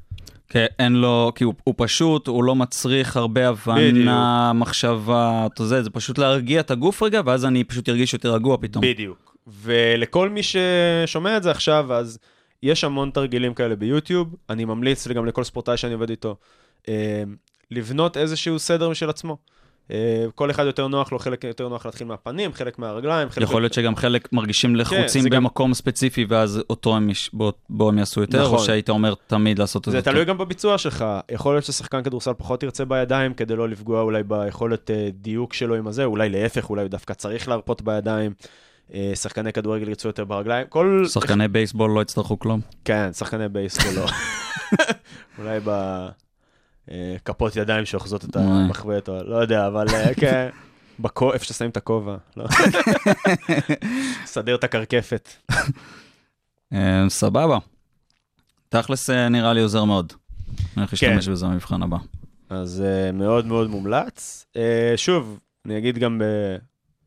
Speaker 4: כן, אין לו, כי הוא, הוא פשוט, הוא לא מצריך הרבה הבנה, מחשבה, אתה יודע, זה פשוט להרגיע את הגוף רגע, ואז אני פשוט ארגיש יותר רגוע פתאום.
Speaker 5: בדיוק. ולכל מי ששומע את זה עכשיו, אז יש המון תרגילים כאלה ביוטיוב. אני ממליץ גם לכל ספורטאי שאני עובד איתו, אה, לבנות איזשהו סדר משל עצמו. אה, כל אחד יותר נוח לו, חלק יותר נוח להתחיל מהפנים, חלק מהרגליים, חלק...
Speaker 4: יכול להיות שגם חלק מרגישים לחוצים
Speaker 5: זה גם-
Speaker 4: במקום ספציפי, ואז אותו הם, יש- בו, בו הם יעשו יותר, או
Speaker 5: נכון.
Speaker 4: שהיית אומר תמיד לעשות את זה.
Speaker 5: זה תלוי גם בביצוע שלך. יכול להיות ששחקן כדורסל פחות ירצה בידיים כדי לא לפגוע אולי ביכולת אה, דיוק שלו עם הזה, אולי להפך, אולי דווקא צריך להרפות בידדיים. אה, שחקני כדורגל ירצו יותר ברגליים. כל...
Speaker 4: שחקני בייסבול לא יצטרכו כלום.
Speaker 5: כן, שחקני בייסבול לא. אולי בכפות ידיים שאוחזות את. המחבט, או לא יודע, אבל אה, כן. בכו- איפה ששמים את הכובע, לא. סדר את הקרקפת.
Speaker 4: אה, סבבה. תכלס אה, נראה לי עוזר מאוד. אני הולך להשתמש
Speaker 5: כן.
Speaker 4: בזה במבחן הבא.
Speaker 5: אז מאוד מאוד מומלץ. שוב, אני אגיד גם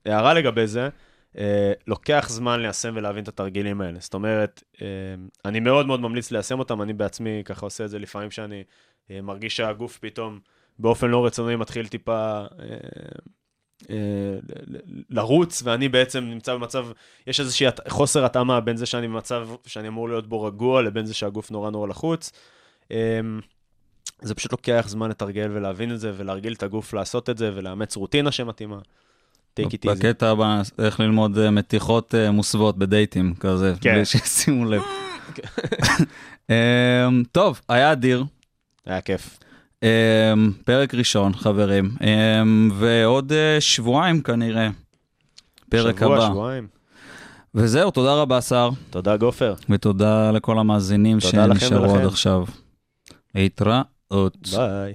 Speaker 5: בהערה לגבי זה, uh, לוקח זמן ליישם ולהבין את התרגילים האלה. זאת אומרת, uh, אני מאוד מאוד ממליץ ליישם אותם, אני בעצמי ככה עושה את זה לפעמים שאני מרגיש שהגוף פתאום באופן לא רצוני מתחיל טיפה... ל- ל- לרוץ, ואני בעצם נמצא במצב, יש איזושהי חוסר התאמה בין זה שאני במצב שאני אמור להיות בו רגוע, לבין זה שהגוף נורא נורא לחוץ. Um, זה פשוט לוקח זמן לתרגל ולהבין את זה, ולהרגיל את הגוף לעשות את זה, ולאמץ רוטינה שמתאימה. take it easy.
Speaker 4: בקטע הבא, איך ללמוד אה, מתיחות אה, מוסוות בדייטים, כזה,
Speaker 5: כן.
Speaker 4: בלי שישימו לב. אה, טוב, היה אדיר.
Speaker 5: היה כיף.
Speaker 4: אה, פרק ראשון, חברים, אה, ועוד אה, שבועיים כנראה. פרק
Speaker 5: שבוע,
Speaker 4: הבא.
Speaker 5: שבועיים.
Speaker 4: וזהו, תודה רבה, שר,
Speaker 5: תודה, גופר.
Speaker 4: ותודה לכל המאזינים שנשארו עד. עכשיו. להתראות.
Speaker 5: ביי.